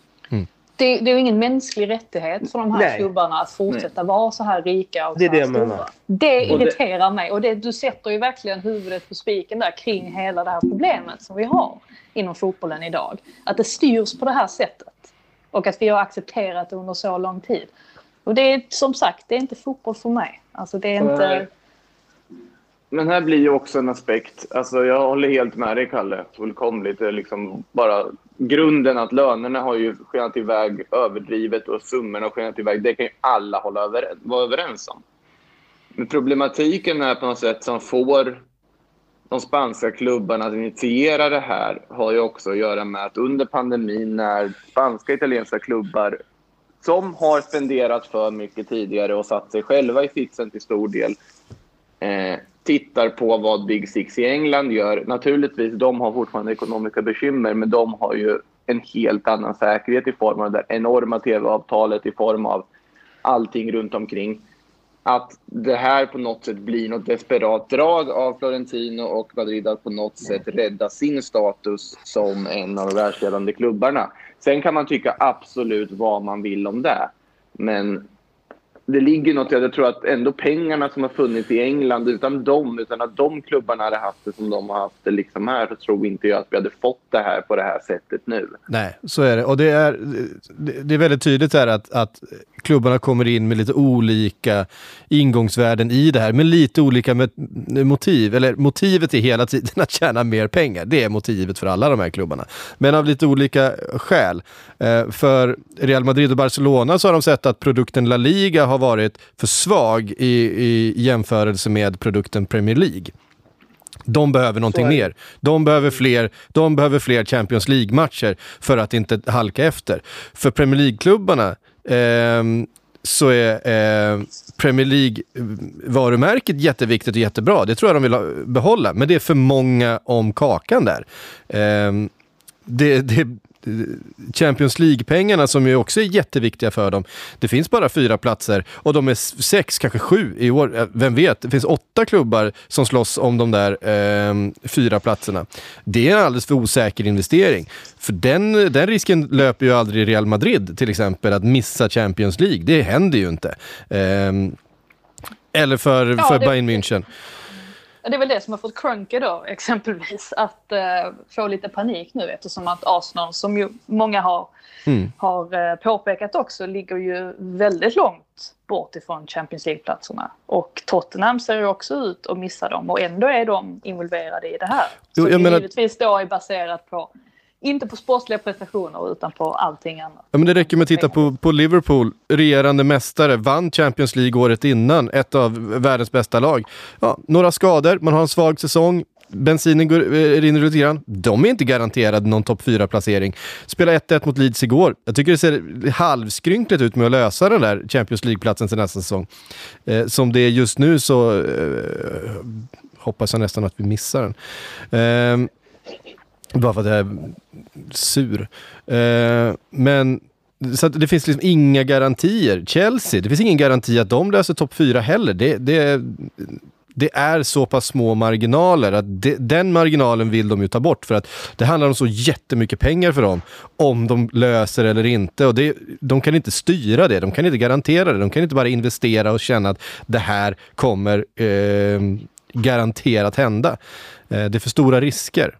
det, det är ju ingen mänsklig rättighet för de här Nej. klubbarna att fortsätta Nej. vara så här rika och det så här det stora. Det irriterar mig och det, du sätter ju verkligen huvudet på spiken där kring hela det här problemet som vi har inom fotbollen idag. Att det styrs på det här sättet och att vi har accepterat det under så lång tid. Och det är som sagt, det är inte fotboll för mig. Alltså det är inte... Men här blir ju också en aspekt, alltså jag håller helt med dig Kalle, fullkomligt. Det är liksom bara grunden att lönerna har ju skenat iväg överdrivet och summorna har skenat iväg. Det kan ju alla hålla över, vara överens om. Men problematiken är på något sätt som får de spanska klubbarna att initiera det här har ju också att göra med att under pandemin när spanska och italienska klubbar som har spenderat för mycket tidigare och satt sig själva i sitsen till stor del eh, tittar på vad Big Six i England gör. Naturligtvis, de har fortfarande ekonomiska bekymmer, men de har ju en helt annan säkerhet i form av det enorma tv-avtalet, i form av allting runt omkring. Att det här på något sätt blir något desperat drag av Florentino och Madrid att på något sätt rädda sin status som en av de världsledande klubbarna. Sen kan man tycka absolut vad man vill om det. Men det ligger något i att jag tror att ändå pengarna som har funnits i England utan dem, utan att de klubbarna hade haft det som de har haft det liksom här, så tror inte jag att vi hade fått det här på det här sättet nu. Nej, så är det. Och det är, det är väldigt tydligt här att, att klubbarna kommer in med lite olika ingångsvärden i det här, med lite olika motiv. Eller motivet är hela tiden att tjäna mer pengar. Det är motivet för alla de här klubbarna. Men av lite olika skäl. Eh, för Real Madrid och Barcelona så har de sett att produkten La Liga har varit för svag i, i jämförelse med produkten Premier League. De behöver någonting mer. De behöver fler, de behöver fler Champions League-matcher för att inte halka efter. För Premier League-klubbarna Ehm, så är eh, Premier League-varumärket eh, jätteviktigt och jättebra. Det tror jag de vill behålla, men det är för många om kakan där. Eh, det, det, Champions League-pengarna som ju också är jätteviktiga för dem. Det finns bara fyra platser och de är sex, kanske sju i år. Vem vet? Det finns åtta klubbar som slåss om de där eh, fyra platserna. Det är en alldeles för osäker investering. För den, den risken löper ju aldrig Real Madrid till exempel, att missa Champions League. Det händer ju inte. Eh, eller för, ja, för det... Bayern München det är väl det som har fått Krunke då exempelvis att uh, få lite panik nu eftersom att Arsenal som ju många har, mm. har uh, påpekat också ligger ju väldigt långt bort ifrån Champions League-platserna. Och Tottenham ser ju också ut att missa dem och ändå är de involverade i det här. Så jo, det menar... givetvis då är baserat på inte på sportsliga prestationer utan på allting annat. Ja, men det räcker med att titta på, på Liverpool, regerande mästare, vann Champions League året innan, ett av världens bästa lag. Ja, några skador, man har en svag säsong, bensinen går, eh, rinner lite grann. De är inte garanterade någon topp 4-placering. Spela 1-1 mot Leeds igår. Jag tycker det ser halvskrynkligt ut med att lösa den där Champions League-platsen till nästa säsong. Eh, som det är just nu så eh, hoppas jag nästan att vi missar den. Eh, bara för att jag är sur. Eh, men så det finns liksom inga garantier. Chelsea, det finns ingen garanti att de löser topp fyra heller. Det, det, det är så pass små marginaler att det, den marginalen vill de ju ta bort för att det handlar om så jättemycket pengar för dem om de löser eller inte. Och det, de kan inte styra det, de kan inte garantera det. De kan inte bara investera och känna att det här kommer eh, garanterat hända. Eh, det är för stora risker.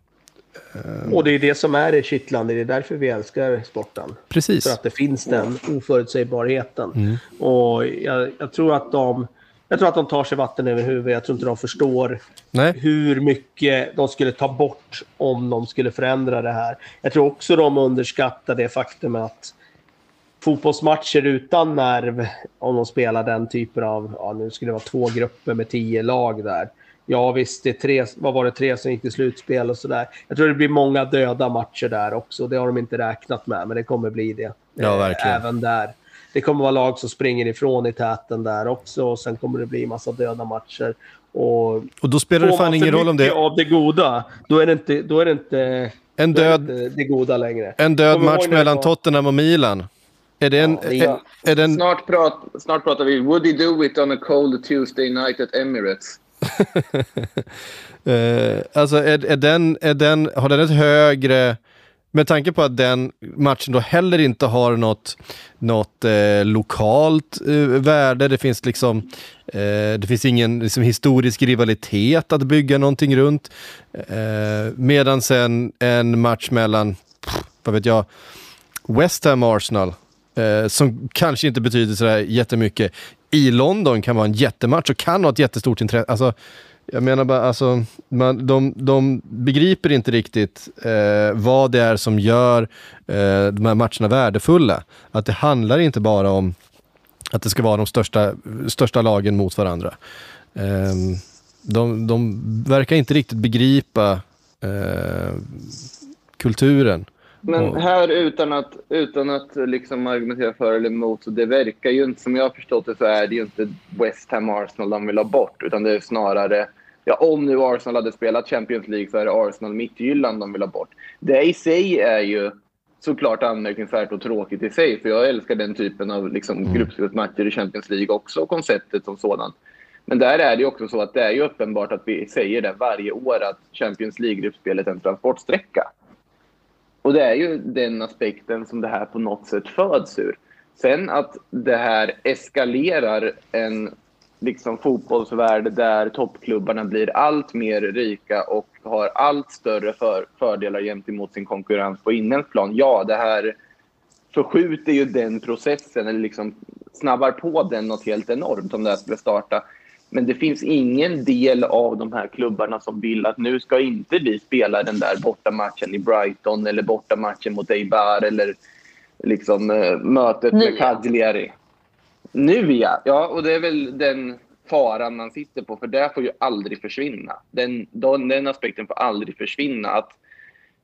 Eh, och det är det som är det kittlande, det är därför vi älskar sporten. Precis. För att det finns den oförutsägbarheten. Mm. Och jag, jag, tror att de, jag tror att de tar sig vatten över huvudet. Jag tror inte de förstår Nej. hur mycket de skulle ta bort om de skulle förändra det här. Jag tror också de underskattar det faktum att fotbollsmatcher utan nerv, om de spelar den typen av, ja nu skulle det vara två grupper med tio lag där. Ja visst, det är tre, vad var det, tre som gick till slutspel och sådär. Jag tror det blir många döda matcher där också. Det har de inte räknat med, men det kommer bli det. Ja, eh, verkligen. Även där. Det kommer vara lag som springer ifrån i täten där också och sen kommer det bli massa döda matcher. Och, och då spelar det fan ingen roll om det... av det goda, då är det inte, då är det inte, en död, det, det goda längre. En död match mellan Tottenham och Milan. Är det en... Ja, är, är den... snart, prat, snart pratar vi Would he do it on a cold Tuesday night at Emirates? Uh, alltså är, är, den, är den, har den ett högre... Med tanke på att den matchen då heller inte har något, något eh, lokalt eh, värde. Det finns liksom eh, det finns ingen liksom, historisk rivalitet att bygga någonting runt. Eh, medan sen en match mellan, vad vet jag, West Ham Arsenal eh, som kanske inte betyder sådär jättemycket, i London kan vara en jättematch och kan ha ett jättestort intresse. Alltså, jag menar bara, alltså, man, de, de begriper inte riktigt eh, vad det är som gör eh, de här matcherna värdefulla. Att det handlar inte bara om att det ska vara de största, största lagen mot varandra. Eh, de, de verkar inte riktigt begripa eh, kulturen men här utan att, utan att liksom argumentera för eller emot, så det verkar ju inte, som jag har förstått det, så är det ju inte West Ham Arsenal de vill ha bort, utan det är snarare, ja om nu Arsenal hade spelat Champions League så är det Arsenal Midtjylland de vill ha bort. Det i sig är ju såklart anmärkningsvärt och tråkigt i sig, för jag älskar den typen av liksom, mm. gruppspelsmatcher i Champions League också, och konceptet som sådant. Men där är det också så att det är ju uppenbart att vi säger det varje år att Champions League-gruppspelet är en transportsträcka. Och det är ju den aspekten som det här på något sätt föds ur. Sen att det här eskalerar en liksom, fotbollsvärld där toppklubbarna blir allt mer rika och har allt större för, fördelar gentemot sin konkurrens på inhemsk plan. Ja, det här förskjuter ju den processen, eller liksom snabbar på den något helt enormt om det här skulle starta. Men det finns ingen del av de här klubbarna som vill att nu ska inte vi spela den där bortamatchen i Brighton eller bortamatchen mot Eibar eller liksom äh, mötet Nu, med. Cagliari. Nu ja. ja, och det är väl den faran man sitter på, för det får ju aldrig försvinna. Den, den, den aspekten får aldrig försvinna. Att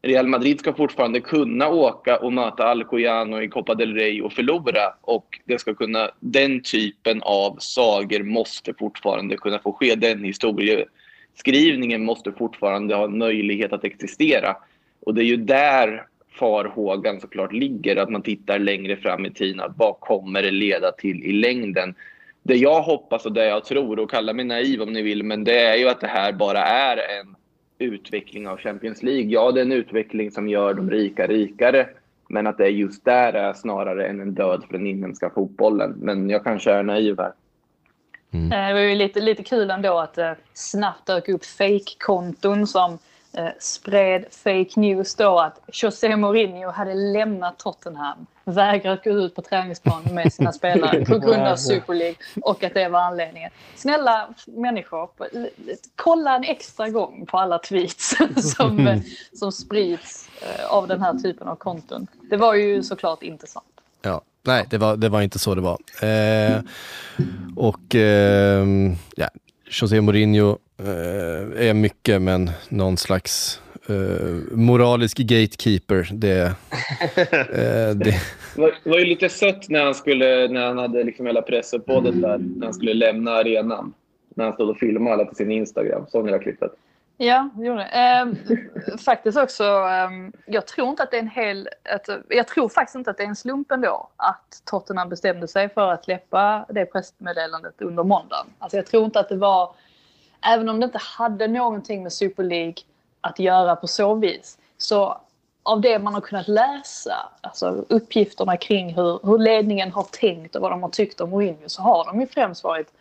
Real Madrid ska fortfarande kunna åka och möta Alcoyano i Copa del Rey och förlora. Och det ska kunna, den typen av sager måste fortfarande kunna få ske. Den historieskrivningen måste fortfarande ha en möjlighet att existera. Och det är ju där farhågan såklart ligger, att man tittar längre fram i tiden. Att vad kommer det leda till i längden? Det jag hoppas och det jag tror, och kalla mig naiv om ni vill, men det är ju att det här bara är en utveckling av Champions League. Ja, det är en utveckling som gör de rika rikare, men att det är just där är snarare än en död för den inhemska fotbollen. Men jag kanske är naiv här. Eh, Det var ju lite, lite kul ändå att det snabbt dök upp fake-konton som eh, spred fake news då att José Mourinho hade lämnat Tottenham, vägrat gå ut på träningsplanen med sina spelare på grund av Super League och att det var anledningen. Snälla människor, kolla en extra gång på alla tweets som, som sprids eh, av den här typen av konton. Det var ju såklart inte sant. Ja, nej, det var, det var inte så det var. Eh, och eh, ja, José Mourinho eh, är mycket, men någon slags eh, moralisk gatekeeper. Det, eh, det, Det var, ju lite sött när han, skulle, när han hade liksom hela pressuppbådet där, när han skulle lämna arenan. När han stod och filmade alla på sin Instagram. Såg ni det klippet? Ja, det gjorde. Ehm, faktiskt också, ehm, jag tror inte att det är en hel... Att, jag tror faktiskt inte att det är en slump ändå att Tottenham bestämde sig för att släppa det pressmeddelandet under måndagen. Alltså jag tror inte att det var... Även om det inte hade någonting med Super League att göra på så vis, så av det man har kunnat läsa, alltså uppgifterna kring hur, hur ledningen har tänkt och vad de har tyckt om Mourinho, så har de ju främst varit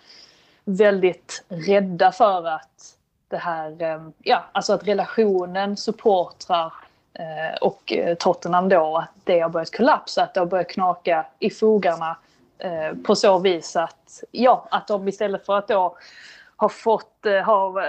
väldigt rädda för att det här, eh, ja, alltså att relationen supportrar eh, och eh, Tottenham då, att det har börjat kollapsa, att det har börjat knaka i fogarna på så vis att, ja, att de istället för att då ha fått, ha,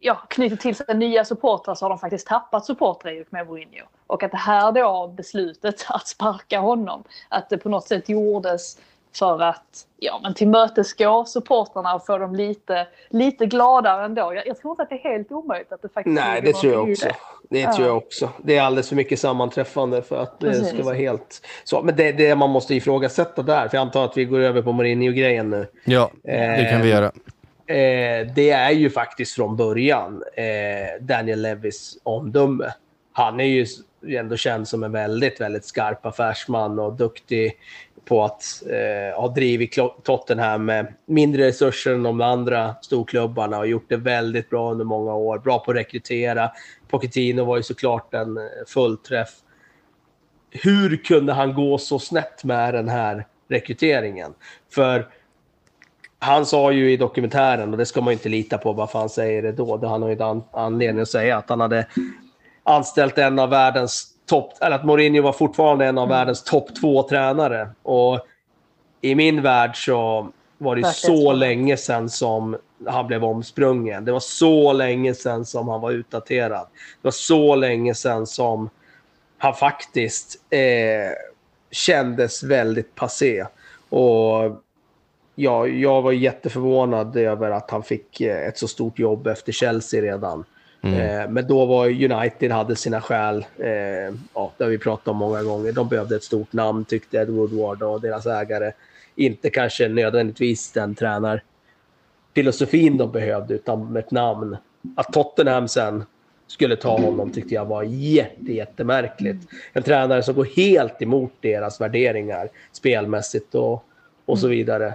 ja, knutit till sig nya supportrar så har de faktiskt tappat supportrar med Mourinho. Och att det här då beslutet att sparka honom, att det på något sätt gjordes för att ja, men tillmötesgå supportrarna och få dem lite, lite gladare ändå. Jag, jag tror inte att det är helt omöjligt att det faktiskt Nej, det tror jag också. det. Det Ja. tror jag också. Det är alldeles för mycket sammanträffande för att det Precis. ska vara helt så. Men det är det man måste ifrågasätta där, för jag antar att vi går över på Mourinho-grejen nu. ja, det kan vi göra. Eh, det är ju faktiskt från början eh, Daniel Levis omdöme. Han är ju ändå känd som en väldigt, väldigt skarp affärsman och duktig på att eh, ha drivit Tottenham med mindre resurser än de andra storklubbarna och gjort det väldigt bra under många år. Bra på att rekrytera. Pochettino var ju såklart en eh, fullträff. Hur kunde han gå så snett med den här rekryteringen? För han sa ju i dokumentären, och det ska man inte lita på varför han säger det då, det han har ju inte an- anledning att säga, att han hade anställt en av världens topp, eller att Mourinho var fortfarande en av världens topp två tränare. Och i min värld så var det ju så länge sedan som han blev omsprungen. Det var så länge sedan som han var utdaterad. Det var så länge sedan som han faktiskt eh, kändes väldigt passé. Och ja, jag var jätteförvånad över att han fick eh, ett så stort jobb efter Chelsea redan. Eh, men då var United hade sina skäl. Eh, ja, det har vi pratat om många gånger. De behövde ett stort namn tyckte Ed Woodward och deras ägare. Inte kanske nödvändigtvis den tränarfilosofin de behövde, utan ett namn. Att Tottenham sen skulle ta honom tyckte jag var jätte, jättemärkligt. En tränare som går helt emot deras värderingar spelmässigt och, och så vidare.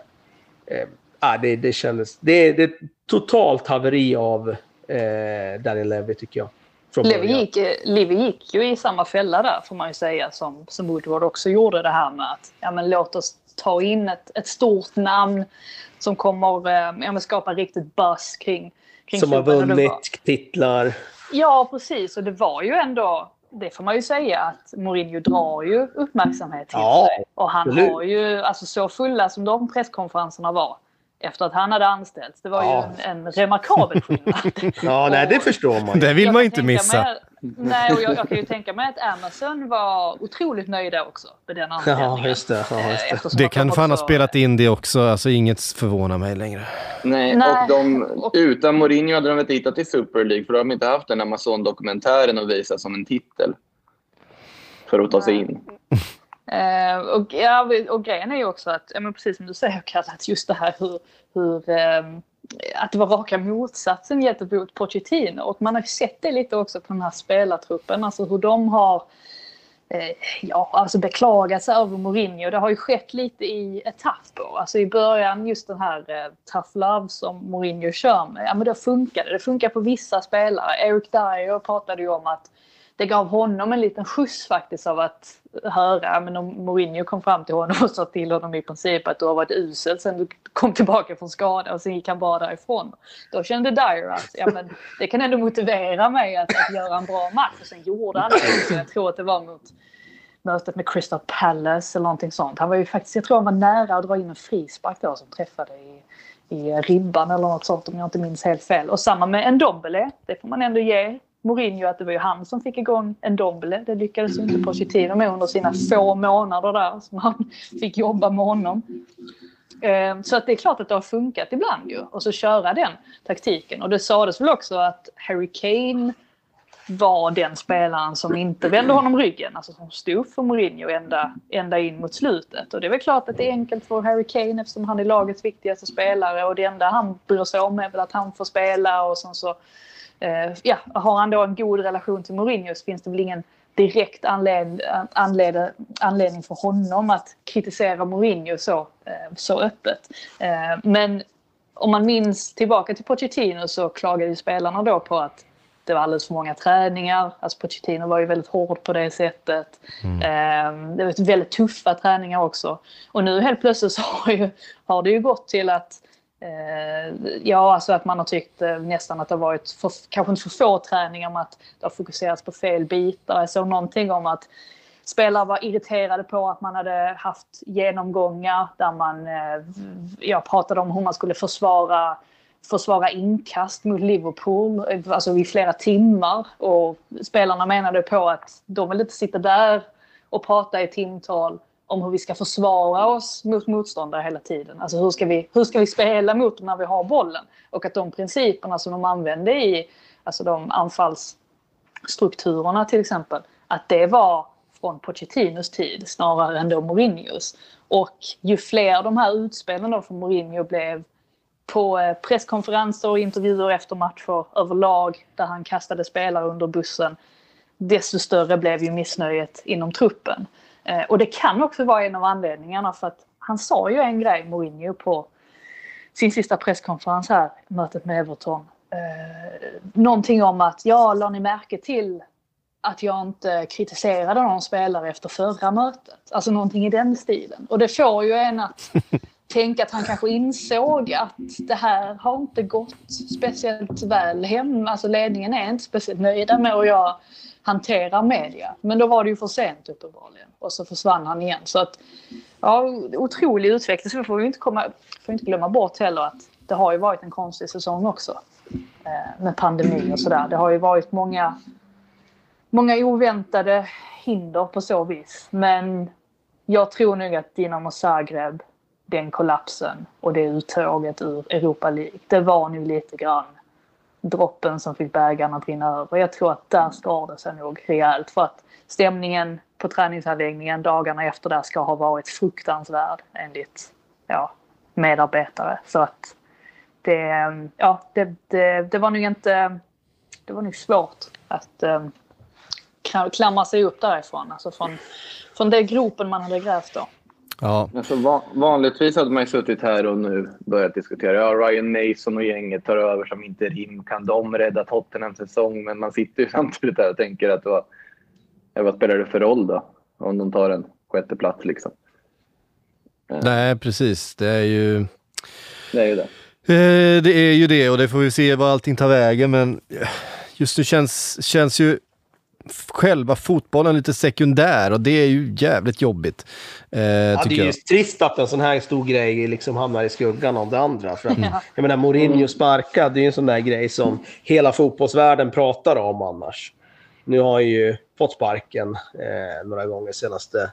Eh, ah, det, det kändes... Det, det är totalt haveri av eh, Daniel Levy tycker jag. Levi början. gick, Levi gick ju i samma fälla där får man ju säga som, som Woodward också gjorde det här med att ja, men låt oss ta in ett, ett stort namn som kommer eh, skapa riktigt buzz kring, kring Som har vunnit titlar. Ja, precis. Och det var ju ändå, det får man ju säga, att Mourinho drar ju uppmärksamhet till Ja, sig. Och han absolut. har ju, alltså så fulla som de presskonferenserna var efter att han hade anställts, det var Ja. ju en, en remarkabel skillnad. Ja, nej, det förstår man. Det vill man inte missa. Mig, nej, och jag, jag kan ju tänka mig att Amazon var otroligt nöjda också med den anställningen. Ja, just det. Ja, just det. Det kan de fan ha spelat in det också, alltså inget förvånar mig längre. Nej, Nej, och de, utan Mourinho hade de inte hittat till Super League för de har inte haft den Amazon-dokumentären att visa som en titel. För att ta sig in. Eh, och, ja, och grejen är ju också att, ja, men precis som du säger Kalle, att just det här hur, hur ehm, att det var raka motsatsen gentemot Pochettino. Och man har ju sett det lite också på den här spelartruppen, alltså hur de har eh, ja, alltså beklagat sig över Mourinho. Det har ju skett lite i etapper. Alltså i början just den här eh, tough love som Mourinho kör med, ja men det funkade. Det funkar på vissa spelare. Eric Dyer pratade ju om att det gav honom en liten skjuts faktiskt av att höra. Men om Mourinho kom fram till honom och sa till honom i princip att du har varit usel sen du kom tillbaka från skada och sen gick han bara därifrån. Då kände Dyer att ja, men det kan ändå motivera mig att, att göra en bra match. Och sen gjorde han det. Så jag tror att det var mot mötet med Crystal Palace eller någonting sånt. Han var ju faktiskt, jag tror han var nära att dra in en frispark då som träffade i, i ribban eller något sånt om jag inte minns helt fel. Och samma med Ndombele. Det får man ändå ge Mourinho att det var ju han som fick igång en doble. Det lyckades ju inte Pochettino med under sina få månader där som han fick jobba med honom. Ehm, så att det är klart att det har funkat ibland ju. Och så köra den taktiken. Och det sades väl också att Harry Kane var den spelaren som inte vände honom ryggen. Alltså som stod för Mourinho ända, ända in mot slutet. Och det är väl klart att det är enkelt för Harry Kane eftersom han är lagets viktigaste spelare. Och det enda han bryr sig om är väl att han får spela. Och sen så ja, har han då en god relation till Mourinho så finns det väl ingen direkt anled, anled, anledning för honom att kritisera Mourinho så, eh, så öppet. Eh, men om man minns tillbaka till Pochettino så klagade ju spelarna då på att det var alldeles för många träningar. Alltså Pochettino var ju väldigt hård på det sättet. Eh, det var väldigt tuffa träningar också. Och nu helt plötsligt så har, ju, har det ju gått till att Eh, Eh, ja, alltså att man har tyckt eh, nästan att det har varit för, kanske inte för få träningar men att det har fokuserats på fel bitar. Jag såg någonting om att spelare var irriterade på att man hade haft genomgångar där man eh, jag pratade om hur man skulle försvara försvara inkast mot Liverpool eh, alltså i flera timmar. Och spelarna menade på att de vill inte sitta där och prata i timtal om hur vi ska försvara oss mot motståndare hela tiden. Alltså hur ska vi, hur ska vi spela mot dem när vi har bollen? Och att de principerna som de använde i alltså de anfallsstrukturerna till exempel, att det var från Pochettinos tid snarare än då Mourinhos. Och ju fler de här utspelen då från Mourinho blev på eh, presskonferenser och intervjuer efter matcher överlag där han kastade spelare under bussen, desto större blev ju missnöjet inom truppen. Eh, och det kan också vara en av anledningarna för att han sa ju en grej, Mourinho, på sin sista presskonferens här, mötet med Everton. Eh, någonting om att, ja, la ni märke till att jag inte kritiserade någon spelare efter förra mötet? Alltså någonting i den stilen. Och det får ju en att tänka att han kanske insåg att det här har inte gått speciellt väl hem. Alltså ledningen är inte speciellt nöjda med hur jag hanterar media. Men då var det ju för sent uppenbarligen. Och så försvann han igen. Så att, ja, otrolig utveckling. Så vi får ju inte, komma, får inte glömma bort heller att det har ju varit en konstig säsong också. Eh, med pandemi och sådär. Det har ju varit många, många oväntade hinder på så vis. Men jag tror nog att Dinamo Zagreb, den kollapsen och det uttåget ur Europa League, det var nu lite grann droppen som fick bägaren att rinna över. Jag tror att där skar det sig nog rejält för att stämningen på träningsanläggningen dagarna efter där ska ha varit fruktansvärd enligt ja, medarbetare. Så att det, ehm, ja, det, det, det var nog inte... Det var nog svårt att um, klamra sig upp därifrån. Alltså från, från den gropen man hade grävt då. Ja, Alltså, va- vanligtvis hade man ju suttit här och nu börjat diskutera. Ja, Ryan Mason och gänget tar över som interim. Kan de rädda Tottenhams säsong? Men man sitter ju samtidigt där och tänker att vad, vad spelar det för roll då? Om de tar en sjätte plats liksom. nej precis. Det är ju... Det är ju det. Eh, det är ju det och det får vi se vad allting tar vägen men just nu känns, känns ju själva fotbollen lite sekundär och det är ju jävligt jobbigt. Eh, Ja, det är ju trist att en sån här stor grej liksom hamnar i skuggan av det andra. För att, Ja. Jag menar, Mourinho sparkad, det är ju en sån där grej som hela fotbollsvärlden pratar om annars. Nu har han ju fått sparken eh, några gånger senaste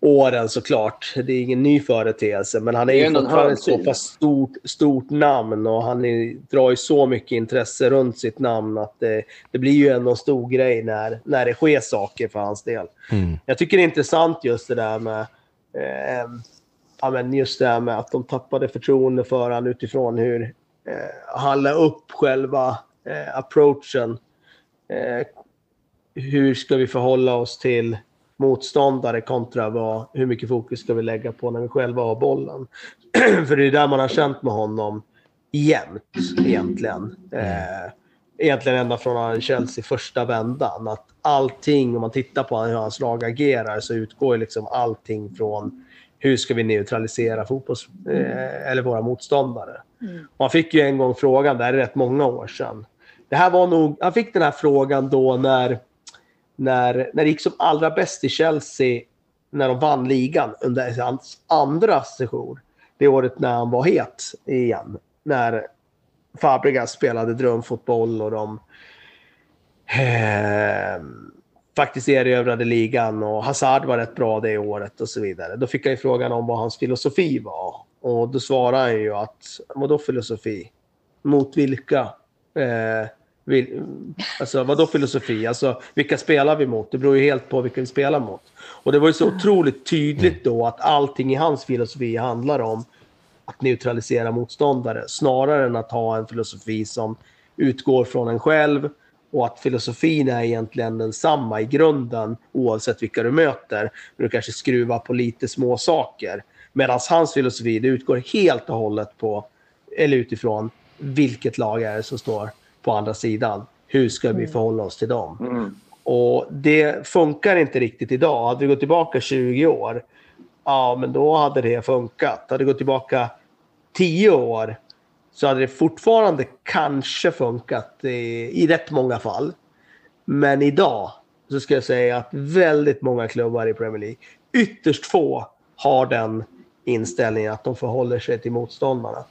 åren såklart. Det är ingen ny företeelse, men han är ju fortfarande ett så pass stort, stort namn och han är, drar ju så mycket intresse runt sitt namn att det, det blir ju ändå en stor grej när, när det sker saker för hans del. Mm. Jag tycker det är intressant just det där med eh, ja, men just det här med att de tappade förtroende för honom utifrån hur eh, han la upp själva eh, approachen. Eh, hur ska vi förhålla oss till motståndare kontra vad, hur mycket fokus ska vi lägga på när vi själva har bollen. För det är där man har känt med honom jämt egentligen. Eh, egentligen ända från Chelsea första vändan. Att allting, om man tittar på hur hans lag agerar, så utgår liksom allting från hur ska vi neutralisera fotbolls, eh, eller våra motståndare. Och han fick ju en gång frågan, det här är rätt många år sedan. Det här var nog, han fick den här frågan då när, när, när det gick som allra bäst i Chelsea, när de vann ligan under hans andra session. Det året när han var het igen. När Fabregas spelade drömfotboll och de eh, faktiskt erövrade ligan och Hazard var rätt bra det året och så vidare. Då fick jag ju frågan om vad hans filosofi var. Och då svarade han ju att, vadå filosofi? Mot vilka? Eh, vil, alltså vadå filosofi? Alltså vilka spelar vi mot? Det beror ju helt på vilka vi spelar mot. Och det var ju så otroligt tydligt då att allting i hans filosofi handlar om att neutralisera motståndare snarare än att ha en filosofi som utgår från en själv och att filosofin är egentligen densamma i grunden oavsett vilka du möter. Men du kanske skruvar på lite små saker. Medan hans filosofi det utgår helt och hållet på, eller utifrån, vilket lag är det som står på andra sidan. Hur ska vi förhålla oss till dem? Mm. Och det funkar inte riktigt idag. Hade vi gått tillbaka 20 år, ja men då hade det funkat. Hade vi gått tillbaka 10 år så hade det fortfarande kanske funkat i, i rätt många fall. Men idag så ska jag säga att väldigt många klubbar i Premier League, ytterst få, har den inställningen att de förhåller sig till motståndarna.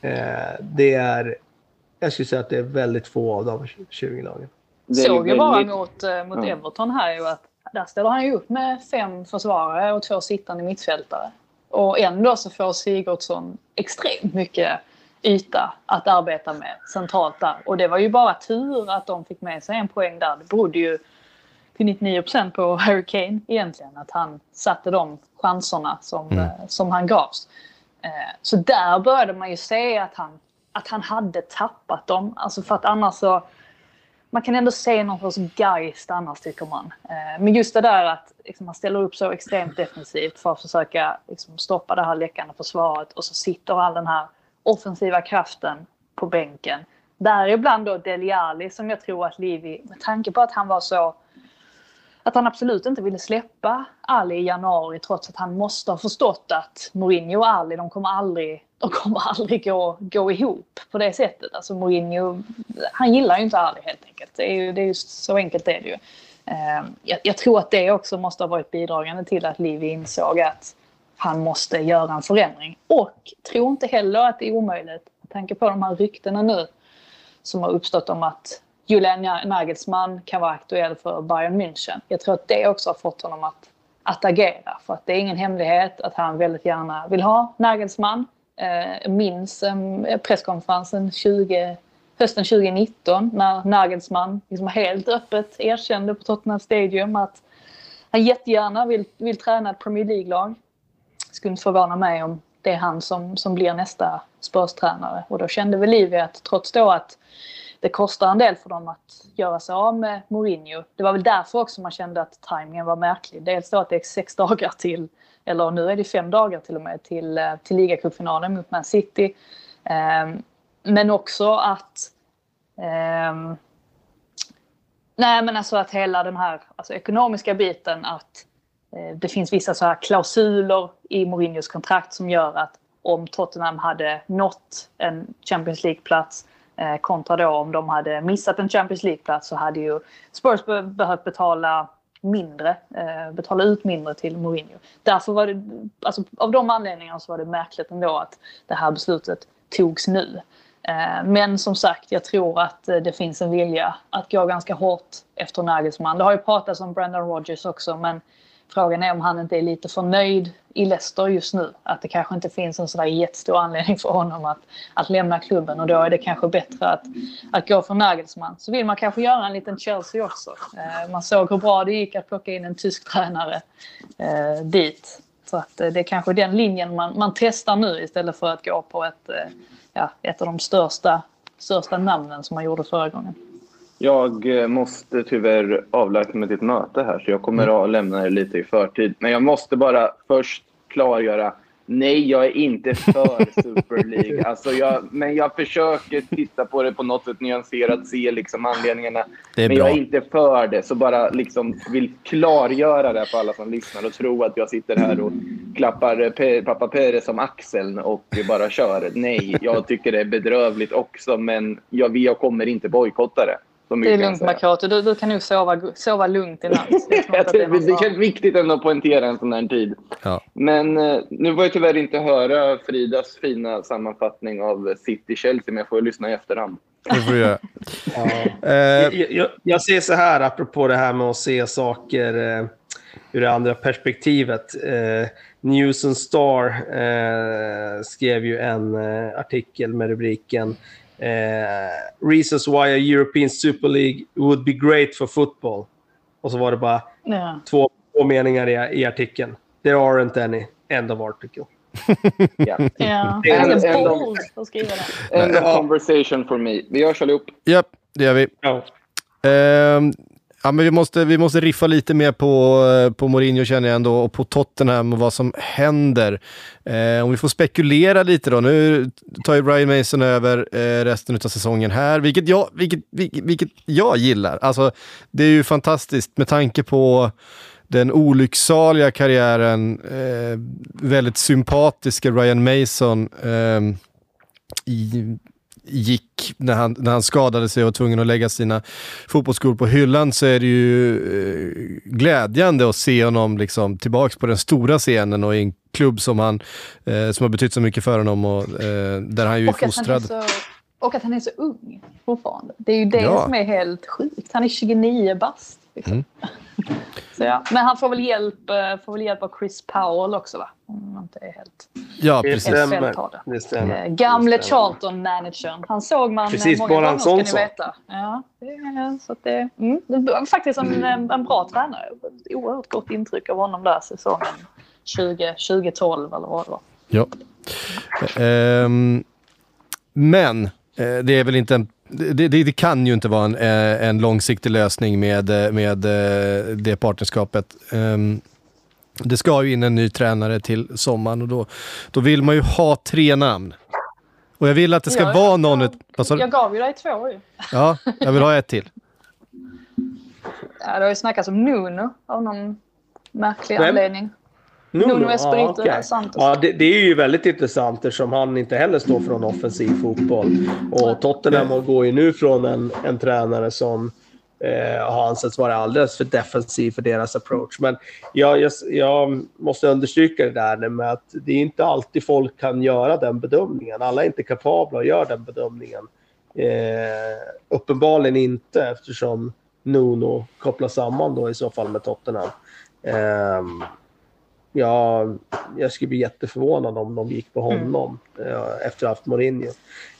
Eh, det är, jag skulle säga att det är väldigt få av de 20 lagen. Såg ju bara mot, eh, mot Ja. Everton här ju att där ställer han ju upp med fem försvarare och två sittande mittfältare. Och ändå så får Sigurdsson extremt mycket yta att arbeta med centralt där. Och det var ju bara tur att de fick med sig en poäng där. Det berodde ju till 99 procent på Harry Kane egentligen. Att han satte de chanserna som, Mm. eh, som han gavs. Eh, så där började man ju se att han, att han hade tappat dem. Alltså för att annars så man kan ändå se någon sorts geist annars tycker man. Eh, men just det där att liksom, man ställer upp så extremt defensivt för att försöka liksom, stoppa det här läckande försvaret och så sitter all den här offensiva kraften på bänken. Däribland då Deli Alli som jag tror att Livi, med tanke på att han var så att han absolut inte ville släppa Ali i januari trots att han måste ha förstått att Mourinho och Ali de kommer aldrig, de kommer aldrig gå, gå ihop på det sättet. Alltså Mourinho, han gillar ju inte Ali helt enkelt. Det är ju, det är ju så enkelt är det ju. Ehm, jag, jag tror att det också måste ha varit bidragande till att Livi insåg att han måste göra en förändring. Och tror inte heller att det är omöjligt med tanke på de här ryktena nu som har uppstått om att Julian Nagelsmann kan vara aktuell för Bayern München. Jag tror att det också har fått honom att, att agera. För att det är ingen hemlighet att han väldigt gärna vill ha Nagelsmann. Eh, jag minns eh, presskonferensen 20, hösten 2019 när Nagelsmann liksom helt öppet erkände på Tottenham Stadium att han jättegärna vill, vill träna ett Premier League-lag. Skulle inte förvåna mig om det är han som, som blir nästa Spurs-tränare. Och då kände väl Livi att trots då att det kostar en del för dem att göra sig av med Mourinho. Det var väl därför också man kände att tajmingen var märklig. Dels då att det är sex dagar till, eller nu är det fem dagar till och med, till, eh, till ligacupfinalen mot Man City. Ehm, men också att ehm, Nej men alltså att hela den här alltså, ekonomiska biten att eh, det finns vissa så här klausuler i Mourinhos kontrakt som gör att om Tottenham hade nått en Champions League-plats eh, kontra då om de hade missat en Champions League-plats så hade ju Spurs be behövt betala mindre, eh, betala ut mindre till Mourinho. Därför var det, alltså av de anledningarna så var det märkligt ändå att det här beslutet togs nu. Eh, men som sagt, jag tror att eh, det finns en vilja att gå ganska hårt efter Nagelsmann. Det har ju pratats om Brendan Rodgers också, men frågan är om han inte är lite för nöjd i Leicester just nu. Att det kanske inte finns en sådär jättestor anledning för honom att, att lämna klubben och då är det kanske bättre att, att gå för Nagelsmann. Så vill man kanske göra en liten Chelsea också. Eh, man såg hur bra det gick att plocka in en tysk tränare eh, dit. Så att eh, det är kanske den linjen man, man testar nu istället för att gå på ett eh, ja, ett av de största, största namnen som man gjorde förra gången. Jag eh, måste tyvärr avlägsna mig till ett möte här så jag kommer mm. att lämna er lite i förtid. Men jag måste bara först klargöra Nej, jag är inte för Super League. Alltså jag, men jag försöker titta på det på något sätt nyanserat, se liksom anledningarna. men bra. jag är inte för det. Så bara liksom vill klargöra det för alla som lyssnar och tro att jag sitter här och klappar Pe pappa Perez som axeln och bara kör. Nej, jag tycker det är bedrövligt också, men jag, jag kommer inte bojkotta det. Det är lugnt Makoto, du, du kan nog sova, sova lugnt i natt. det, det känns viktigt ändå att poängtera en sån här tid. Ja. Men eh, nu var jag tyvärr inte höra Fridas fina sammanfattning av City-Chelsea, men jag får lyssna i efterhand. Det får du göra. ja. jag, jag, jag, ser så här, apropå det här med att se saker uh, ur det andra perspektivet. Uh, News and Star uh, skrev ju en artikel med rubriken Eh, reasons why a European Super League would be great for football. Och så var det bara ja. två, två meningar i, i artikeln. There aren't any. End of article. ja. ja. Ganska bold att skriva det. End of conversation for me. Vi hörs allihop. Japp, det gör vi. Ja. Um, Ja, men vi, måste, vi måste riffa lite mer på, eh, på Mourinho känner jag ändå och på Tottenham och vad som händer. Eh, om vi får spekulera lite då. Nu tar ju Brian Mason över eh, resten av säsongen här, vilket jag, vilket, vilket, vilket jag gillar. Alltså, det är ju fantastiskt med tanke på den olycksaliga karriären, eh, väldigt sympatiska Ryan Mason eh, i, gick när han, när han skadade sig och var tvungen att lägga sina fotbollsskor på hyllan så är det ju eh, glädjande att se honom liksom tillbaks på den stora scenen och i en klubb som, han, eh, som har betytt så mycket för honom och eh, där han ju är fostrad. Så, och att han är så ung fortfarande. Det är ju det ja. som är helt sjukt. Han är 29 bast. Liksom. Mm. Så ja. Men han får väl hjälp, eh, får väl hjälp av Chris Powell också va? Om man inte är helt... Ja, precis. Det stämmer. Det stämmer. Eh, gamle Charlton-managern. Han såg man precis, många gånger ska ni veta. Ja, det, så det, mm, det var faktiskt en, en bra tränare. Oerhört gott intryck av honom där säsongen 20, 2012 eller vad det var. Ja. Um, men eh, det är väl inte en det, det, det, kan ju inte vara en, eh, en långsiktig lösning med, eh, med eh, det partnerskapet. Ehm, det ska ju in en ny tränare till sommaren och då, då vill man ju ha tre namn. Och jag vill att det ska jag, vara någon... Jag, jag, jag gav ju dig två ju. Ja, jag vill ha ett till. Ja, det har ju snackats om Nuno av någon märklig Vem? anledning. Nuno, Nuno Espirito ah, okay. Santos. Ja, det, det, är ju väldigt intressant eftersom han inte heller står för någon offensiv fotboll. Och Tottenham går ju nu från en, en tränare som eh, har ansetts vara alldeles för defensiv för deras approach. Men jag, jag, jag, måste understryka det där med att det är inte alltid folk kan göra den bedömningen. Alla är inte kapabla att göra den bedömningen. Eh, uppenbarligen inte eftersom Nuno kopplar samman då i så fall med Tottenham. Eh, jag, jag skulle bli jätteförvånad om de gick på mm. honom mm. eh, efter att ha haft Mourinho.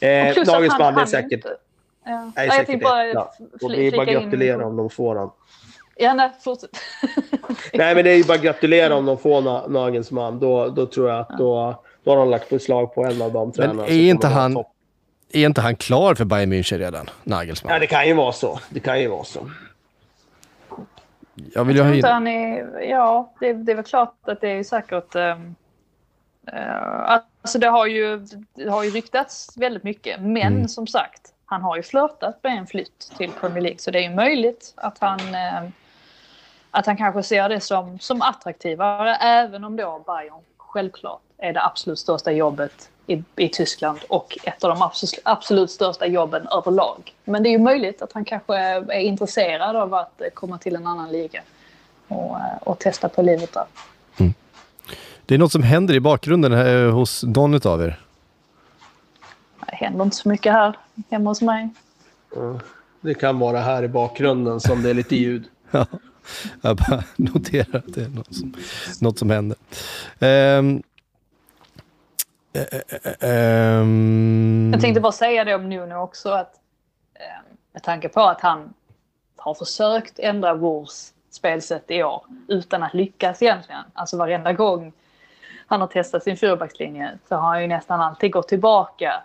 Eh, dagens band är säkert... Inte. Ja. Nej, säkert bara, ja. Och det är bara att gratulera in. om de får honom. Ja, nej, fortsätt. nej, men det är ju bara att gratulera om de får Nagelsmann. Då, då tror jag att då, då har de lagt beslag på en av de tränarna. Men är inte han... är inte han klar för Bayern München redan, Nagelsmann? Ja, det kan ju vara så. Det kan ju vara så. Jag vill ju ha in... Han är, ja, det, det är väl klart att det är säkert... Um, uh, alltså det har, ju, det har ju ryktats väldigt mycket. Men Mm. som sagt, han har ju flörtat med en flytt till Premier League. Så det är ju möjligt att han, eh, att han kanske ser det som, som attraktivare. Även om då Bayern självklart är det absolut största jobbet i, i Tyskland och ett av de absolut, absolut största jobben överlag. Men det är ju möjligt att han kanske är, intresserad av att eh, komma till en annan liga och, eh, och testa på livet där. Det är något som händer i bakgrunden här hos någon av er. Det händer inte så mycket här hemma hos mig. Det kan vara här i bakgrunden som det är lite ljud. Ja, jag bara noterar att det är något som, något som händer. Ehm, Um... Jag tänkte bara säga det om Nuno också att ehm, med tanke på att han har försökt ändra Wolves spelsätt i år utan att lyckas egentligen. Alltså varenda gång han har testat sin fyrbackslinje så har han ju nästan alltid gått tillbaka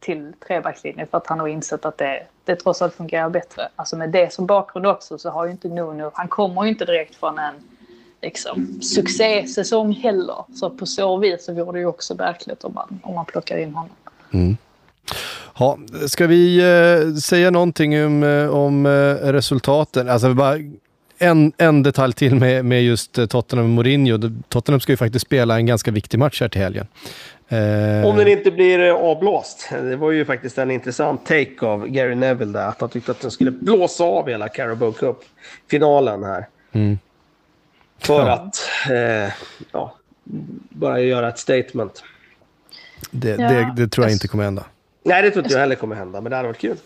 till trebackslinjen för att han har insett att det, det trots allt fungerar bättre. Alltså med det som bakgrund också så har ju inte Nuno, han kommer ju inte direkt från en liksom, succésäsong heller. Så på så vis så vore det ju också verkligt om man, om man plockar in honom. Ja, ska vi eh, säga någonting om, eh, om eh, resultaten? Alltså bara en, en detalj till med, med just eh, Tottenham och Mourinho. Tottenham ska ju faktiskt spela en ganska viktig match här till helgen. Eh, Om den inte blir eh, avblåst. Det var ju faktiskt en intressant take av Gary Neville där. Att han tyckte att den skulle blåsa av hela Carabao Cup-finalen här. Mm. För Ja. att eh, ja, bara göra ett statement. det, Ja, det, det tror jag inte kommer hända. Nej, det tror inte jag heller kommer hända, men det hade varit kul.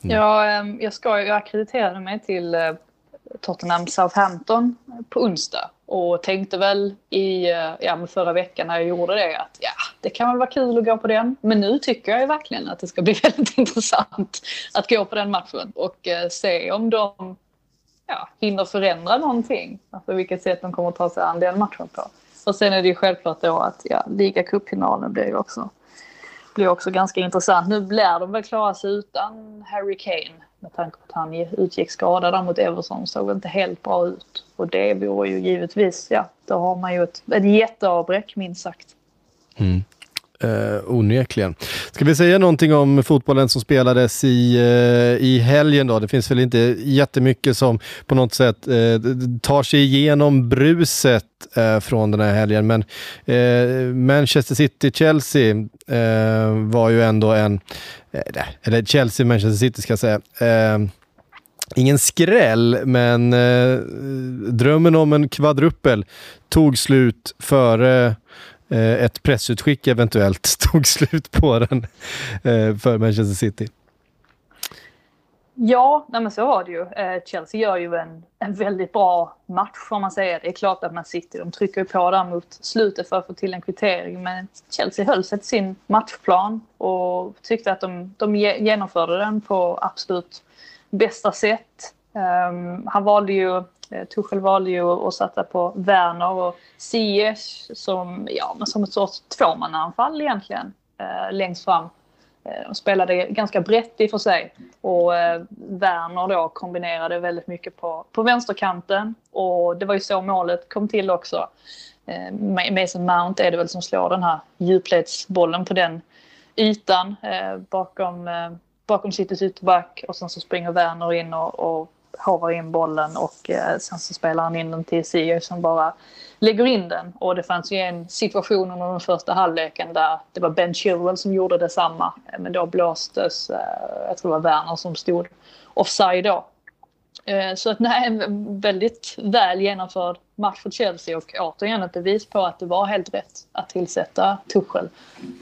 Jag, eh, jag, ska, jag akkrediterade mig till eh, Tottenham Southampton på onsdag och tänkte väl i eh, ja, förra veckan när jag gjorde det att ja, det kan väl vara kul att gå på den. Men nu tycker jag ju verkligen att det ska bli väldigt intressant att gå på den matchen och eh, se om de ja, hinner förändra någonting. Alltså vilket sätt de kommer att ta sig an den matchen på. Och sen är det ju självklart då att ja, ligacupfinalen blir ju också blir också ganska intressant. Nu lär de väl klara sig utan Harry Kane med tanke på att han utgick skadad där mot Everson såg väl inte helt bra ut. Och det vore ju givetvis, ja, då har man ju ett, ett jätteavbräck minst sagt. Mm. Eh, onekligen. Ska vi säga någonting om fotbollen som spelades i, eh, i helgen då? Det finns väl inte jättemycket som på något sätt eh, tar sig igenom bruset eh, från den här helgen. Men eh, Manchester City-Chelsea eh, var ju ändå en, eh, eller Chelsea-Manchester City ska jag säga. Eh, Ingen skräll, men eh, drömmen om en kvadruppel tog slut före eh, Eh, ett pressutskick eventuellt tog slut på den eh, för Manchester City. Ja, nej men så var det ju. Eh, Chelsea gör ju en, en väldigt bra match får man säga. Det är klart att man City de trycker på där mot slutet för att få till en kvittering. Men Chelsea höll sig till sin matchplan och tyckte att de, de genomförde den på absolut bästa sätt. Um, han valde ju, Eh, Tuchel valde ju att satsa på Werner och Ziyech som, ja, men som ett sorts tvåmannaanfall egentligen eh, längst fram. Eh, De spelade ganska brett i och för sig. Och eh, Werner då kombinerade väldigt mycket på, på vänsterkanten. Och det var ju så målet kom till också. Eh, Mason Mount är det väl som slår den här djupledsbollen på den ytan eh, bakom, eh, bakom Citys ytterback. Och sen så springer Werner in och, och havar in bollen och eh, sen så spelar han in den till Ziyech som bara lägger in den. Och det fanns ju en situation under den första halvleken där det var Ben Chilwell som gjorde detsamma. Eh, men då blåstes, eh, jag tror det var Werner som stod offside då. Eh, Så att nej, en väldigt väl genomförd match för Chelsea och återigen ett bevis på att det var helt rätt att tillsätta Tuchel.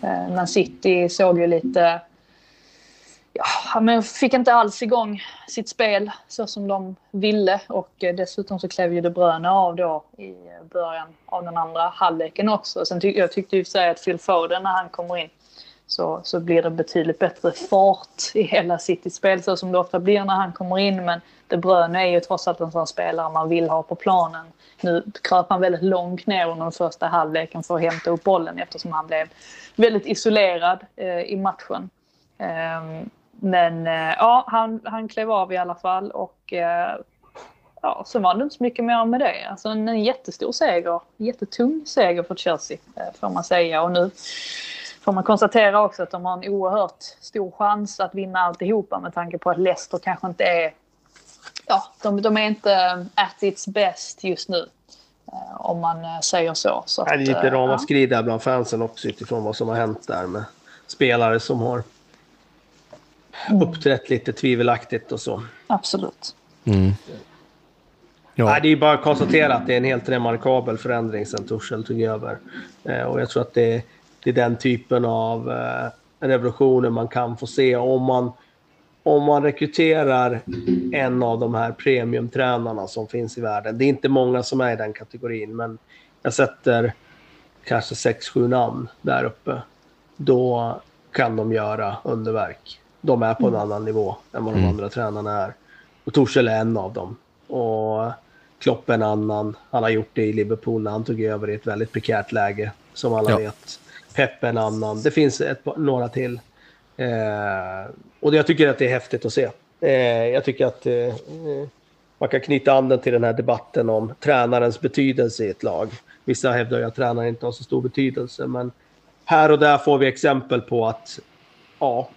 Eh, Man City såg ju lite ja, men fick inte alls igång sitt spel så som de ville och eh, dessutom så klev ju De Bruyne av då i eh, början av den andra halvleken också. Sen ty jag tyckte ju för sig att Phil Foden när han kommer in så, så blir det betydligt bättre fart i hela Citys spel så som det ofta blir när han kommer in. Men De Bruyne är ju trots allt en sån spelare man vill ha på planen. Nu kröp han väldigt långt ner under den första halvleken för att hämta upp bollen eftersom han blev väldigt isolerad eh, i matchen. Ehm, men eh, ja, han, han klev av i alla fall och eh, ja, så var det inte så mycket mer med det. Alltså en, en jättestor seger, jättetung seger för Chelsea eh, får man säga. Och nu får man konstatera också att de har en oerhört stor chans att vinna alltihopa med tanke på att Leicester kanske inte är... Ja, de, de är inte at its best just nu. Om man säger så. så Det är att, lite ramaskri där bland fansen också utifrån vad som har hänt där med spelare som har uppträtt lite tvivelaktigt och så. absolut. Ja. Nej, det är bara att konstatera att det är en helt remarkabel förändring sen Tuchel tog över. Eh, och jag tror att det, det är den typen av eh, revolutioner man kan få se om man, om man rekryterar en av de här premiumtränarna som finns i världen. Det är inte många som är i den kategorin, men jag sätter kanske 6-7 namn där uppe. Då kan de göra underverk. De är på en annan nivå än vad de andra tränarna är. Och Torshäll är en av dem. Och Klopp är en annan. Han har gjort det i Liverpool när han tog över i ett väldigt prekärt läge, som alla Ja. vet. Pep är en annan. Det finns ett, några till. Eh, och jag tycker att det är häftigt att se. Eh, jag tycker att eh, man kan knyta anden till den här debatten om tränarens betydelse i ett lag. Vissa hävdar ju att tränaren inte har så stor betydelse, men här och där får vi exempel på att ja,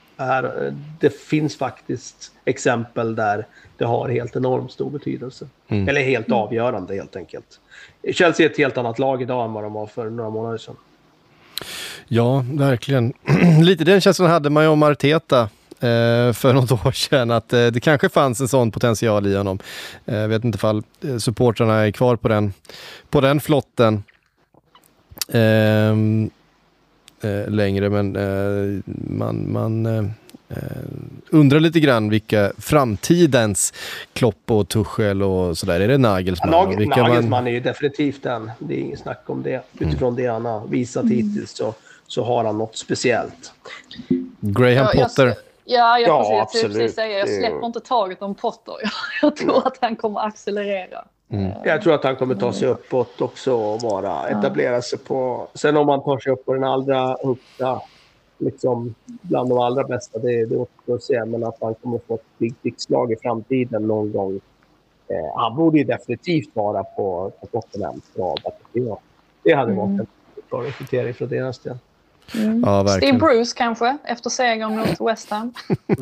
eh, det finns faktiskt exempel där det har helt enormt stor betydelse. Eller helt avgörande helt enkelt. Chelsea är ett helt annat lag idag än vad de var för några månader sedan. Ja, verkligen. Lite den känslan hade man ju om Arteta eh, för något år sedan, att eh, det kanske fanns en sån potential i honom. Eh, Jag vet inte ifall supportrarna är kvar på den, på den flotten eh, längre, men eh, man, man eh, eh, undrar lite grann vilka framtidens Klopp och Tuchel och sådär, är det Nagelsmann? Nag Nagelsmann är ju definitivt den. Det är inget snack om det. Utifrån det han har visat hittills så, så har han något speciellt. Graham Ja, jag- Potter? Ja, jag, Ja, precis, jag precis säga, jag släpper inte taget om Potter. Jag tror att han kommer accelerera. Jag tror att han kommer ta sig uppåt också och vara, etablera sig på... Sen om han tar sig upp på den allra högsta, liksom bland de allra bästa, det, det återstår att se. Men att han kommer få ett big slag i framtiden någon gång. Eh, han borde ju definitivt vara på, på Tottenhams rad. Det, det hade varit en bra rekrytering för deras del. Ja, Steve. Bruce kanske, efter segern mot West Ham.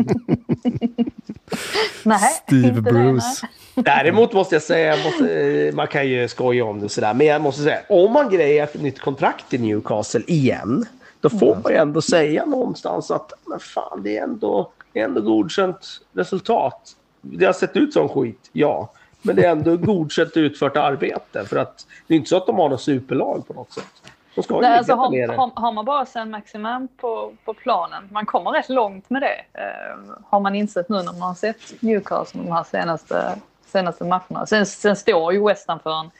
nej, Steve det, Bruce. nej. Däremot måste jag säga, måste, eh, man kan ju skoja om det och sådär, men jag måste säga, om man grejer ett nytt kontrakt i Newcastle igen, då får man ju ändå säga någonstans att men fan, det är ändå, det är ändå godkänt resultat. Det har sett ut som skit, ja. Men det är ändå godkänt utfört arbete. För att det är inte så att de har något superlag på något sätt. Ska Nej, alltså, har, har, har man bara sen maximum på, på planen, man kommer rätt långt med det. Eh, har man insett nu när man har sett Newcastle de här senaste, senaste matcherna. Sen, sen står ju West Ham för en,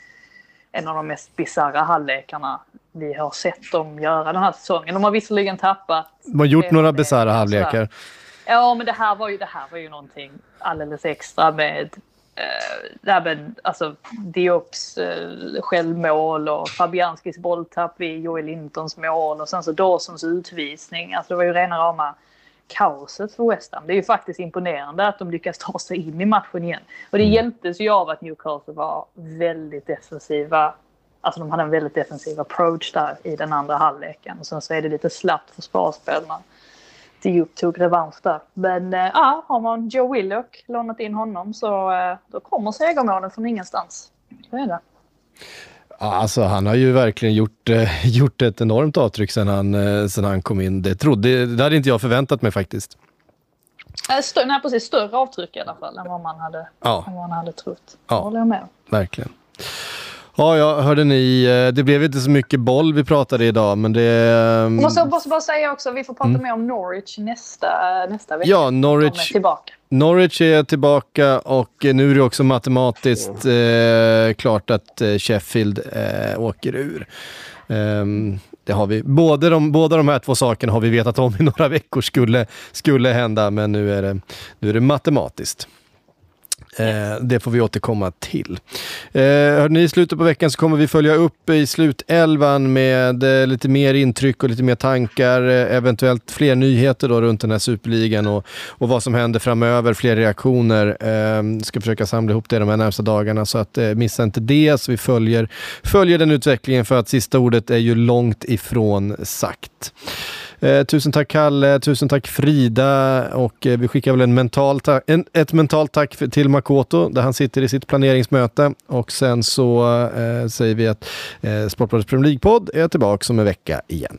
en av de mest bisarra halvlekarna vi har sett dem göra den här säsongen. De har visserligen tappat. De har gjort några bisarra halvlekar. Ja, men det här var ju, det här var ju någonting alldeles extra med eh, med alltså, Diops eh, självmål och Fabianskis bolltapp vid Joel Lintons mål och sen så Dawsons utvisning. Alltså det var ju rena rama kaoset för West Ham. Det är ju faktiskt imponerande att de lyckas ta sig in i matchen igen. Och det hjälptes ju av att Newcastle var väldigt defensiva. Alltså de hade en väldigt defensiv approach där i den andra halvleken. Och sen så är det lite slappt försvarsspel. Man Diop tog revansch där. Men eh, ja, har man Joe Willock lånat in honom så eh, då kommer segermålen från ingenstans. Så är det. Alltså, han har ju verkligen gjort, eh, gjort ett enormt avtryck sedan han, eh, sedan han kom in. Det, trodde, det hade inte jag förväntat mig faktiskt. Eh, Stö- nej, precis. Större avtryck i alla fall än vad man hade, Ja. än vad man hade trott. Ja. Det håller jag med. Verkligen. Ja, ja, hörde ni, eh, det blev inte så mycket boll vi pratade idag, men det... Jag ehm, måste, måste bara säga också, vi får prata mer om Norwich nästa, nästa vecka. Ja, Norwich, tillbaka. Norwich är tillbaka och eh, nu är det också matematiskt eh, klart att eh, Sheffield eh, åker ur. Ehm, det har vi. Både de, båda de här två sakerna har vi vetat om i några veckor skulle, skulle hända, men nu är det, nu är det matematiskt. Eh, det får vi återkomma till. Eh, hörde ni, I slutet på veckan så kommer vi följa upp i slutelvan med eh, lite mer intryck och lite mer tankar, eh, eventuellt fler nyheter då runt den här superligan och, och vad som händer framöver, fler reaktioner. Eh, ska försöka samla ihop det de här närmsta dagarna så att eh, missa inte det. Så vi följer, följer den utvecklingen för att sista ordet är ju långt ifrån sagt. Eh, tusen tack Kalle, tusen tack Frida. Och eh, vi skickar väl en mental en, ett mentalt tack för, till Makoto där han sitter i sitt planeringsmöte. Och sen så eh, säger vi att eh, Sportbladets Premier League-podd är tillbaka om en vecka igen.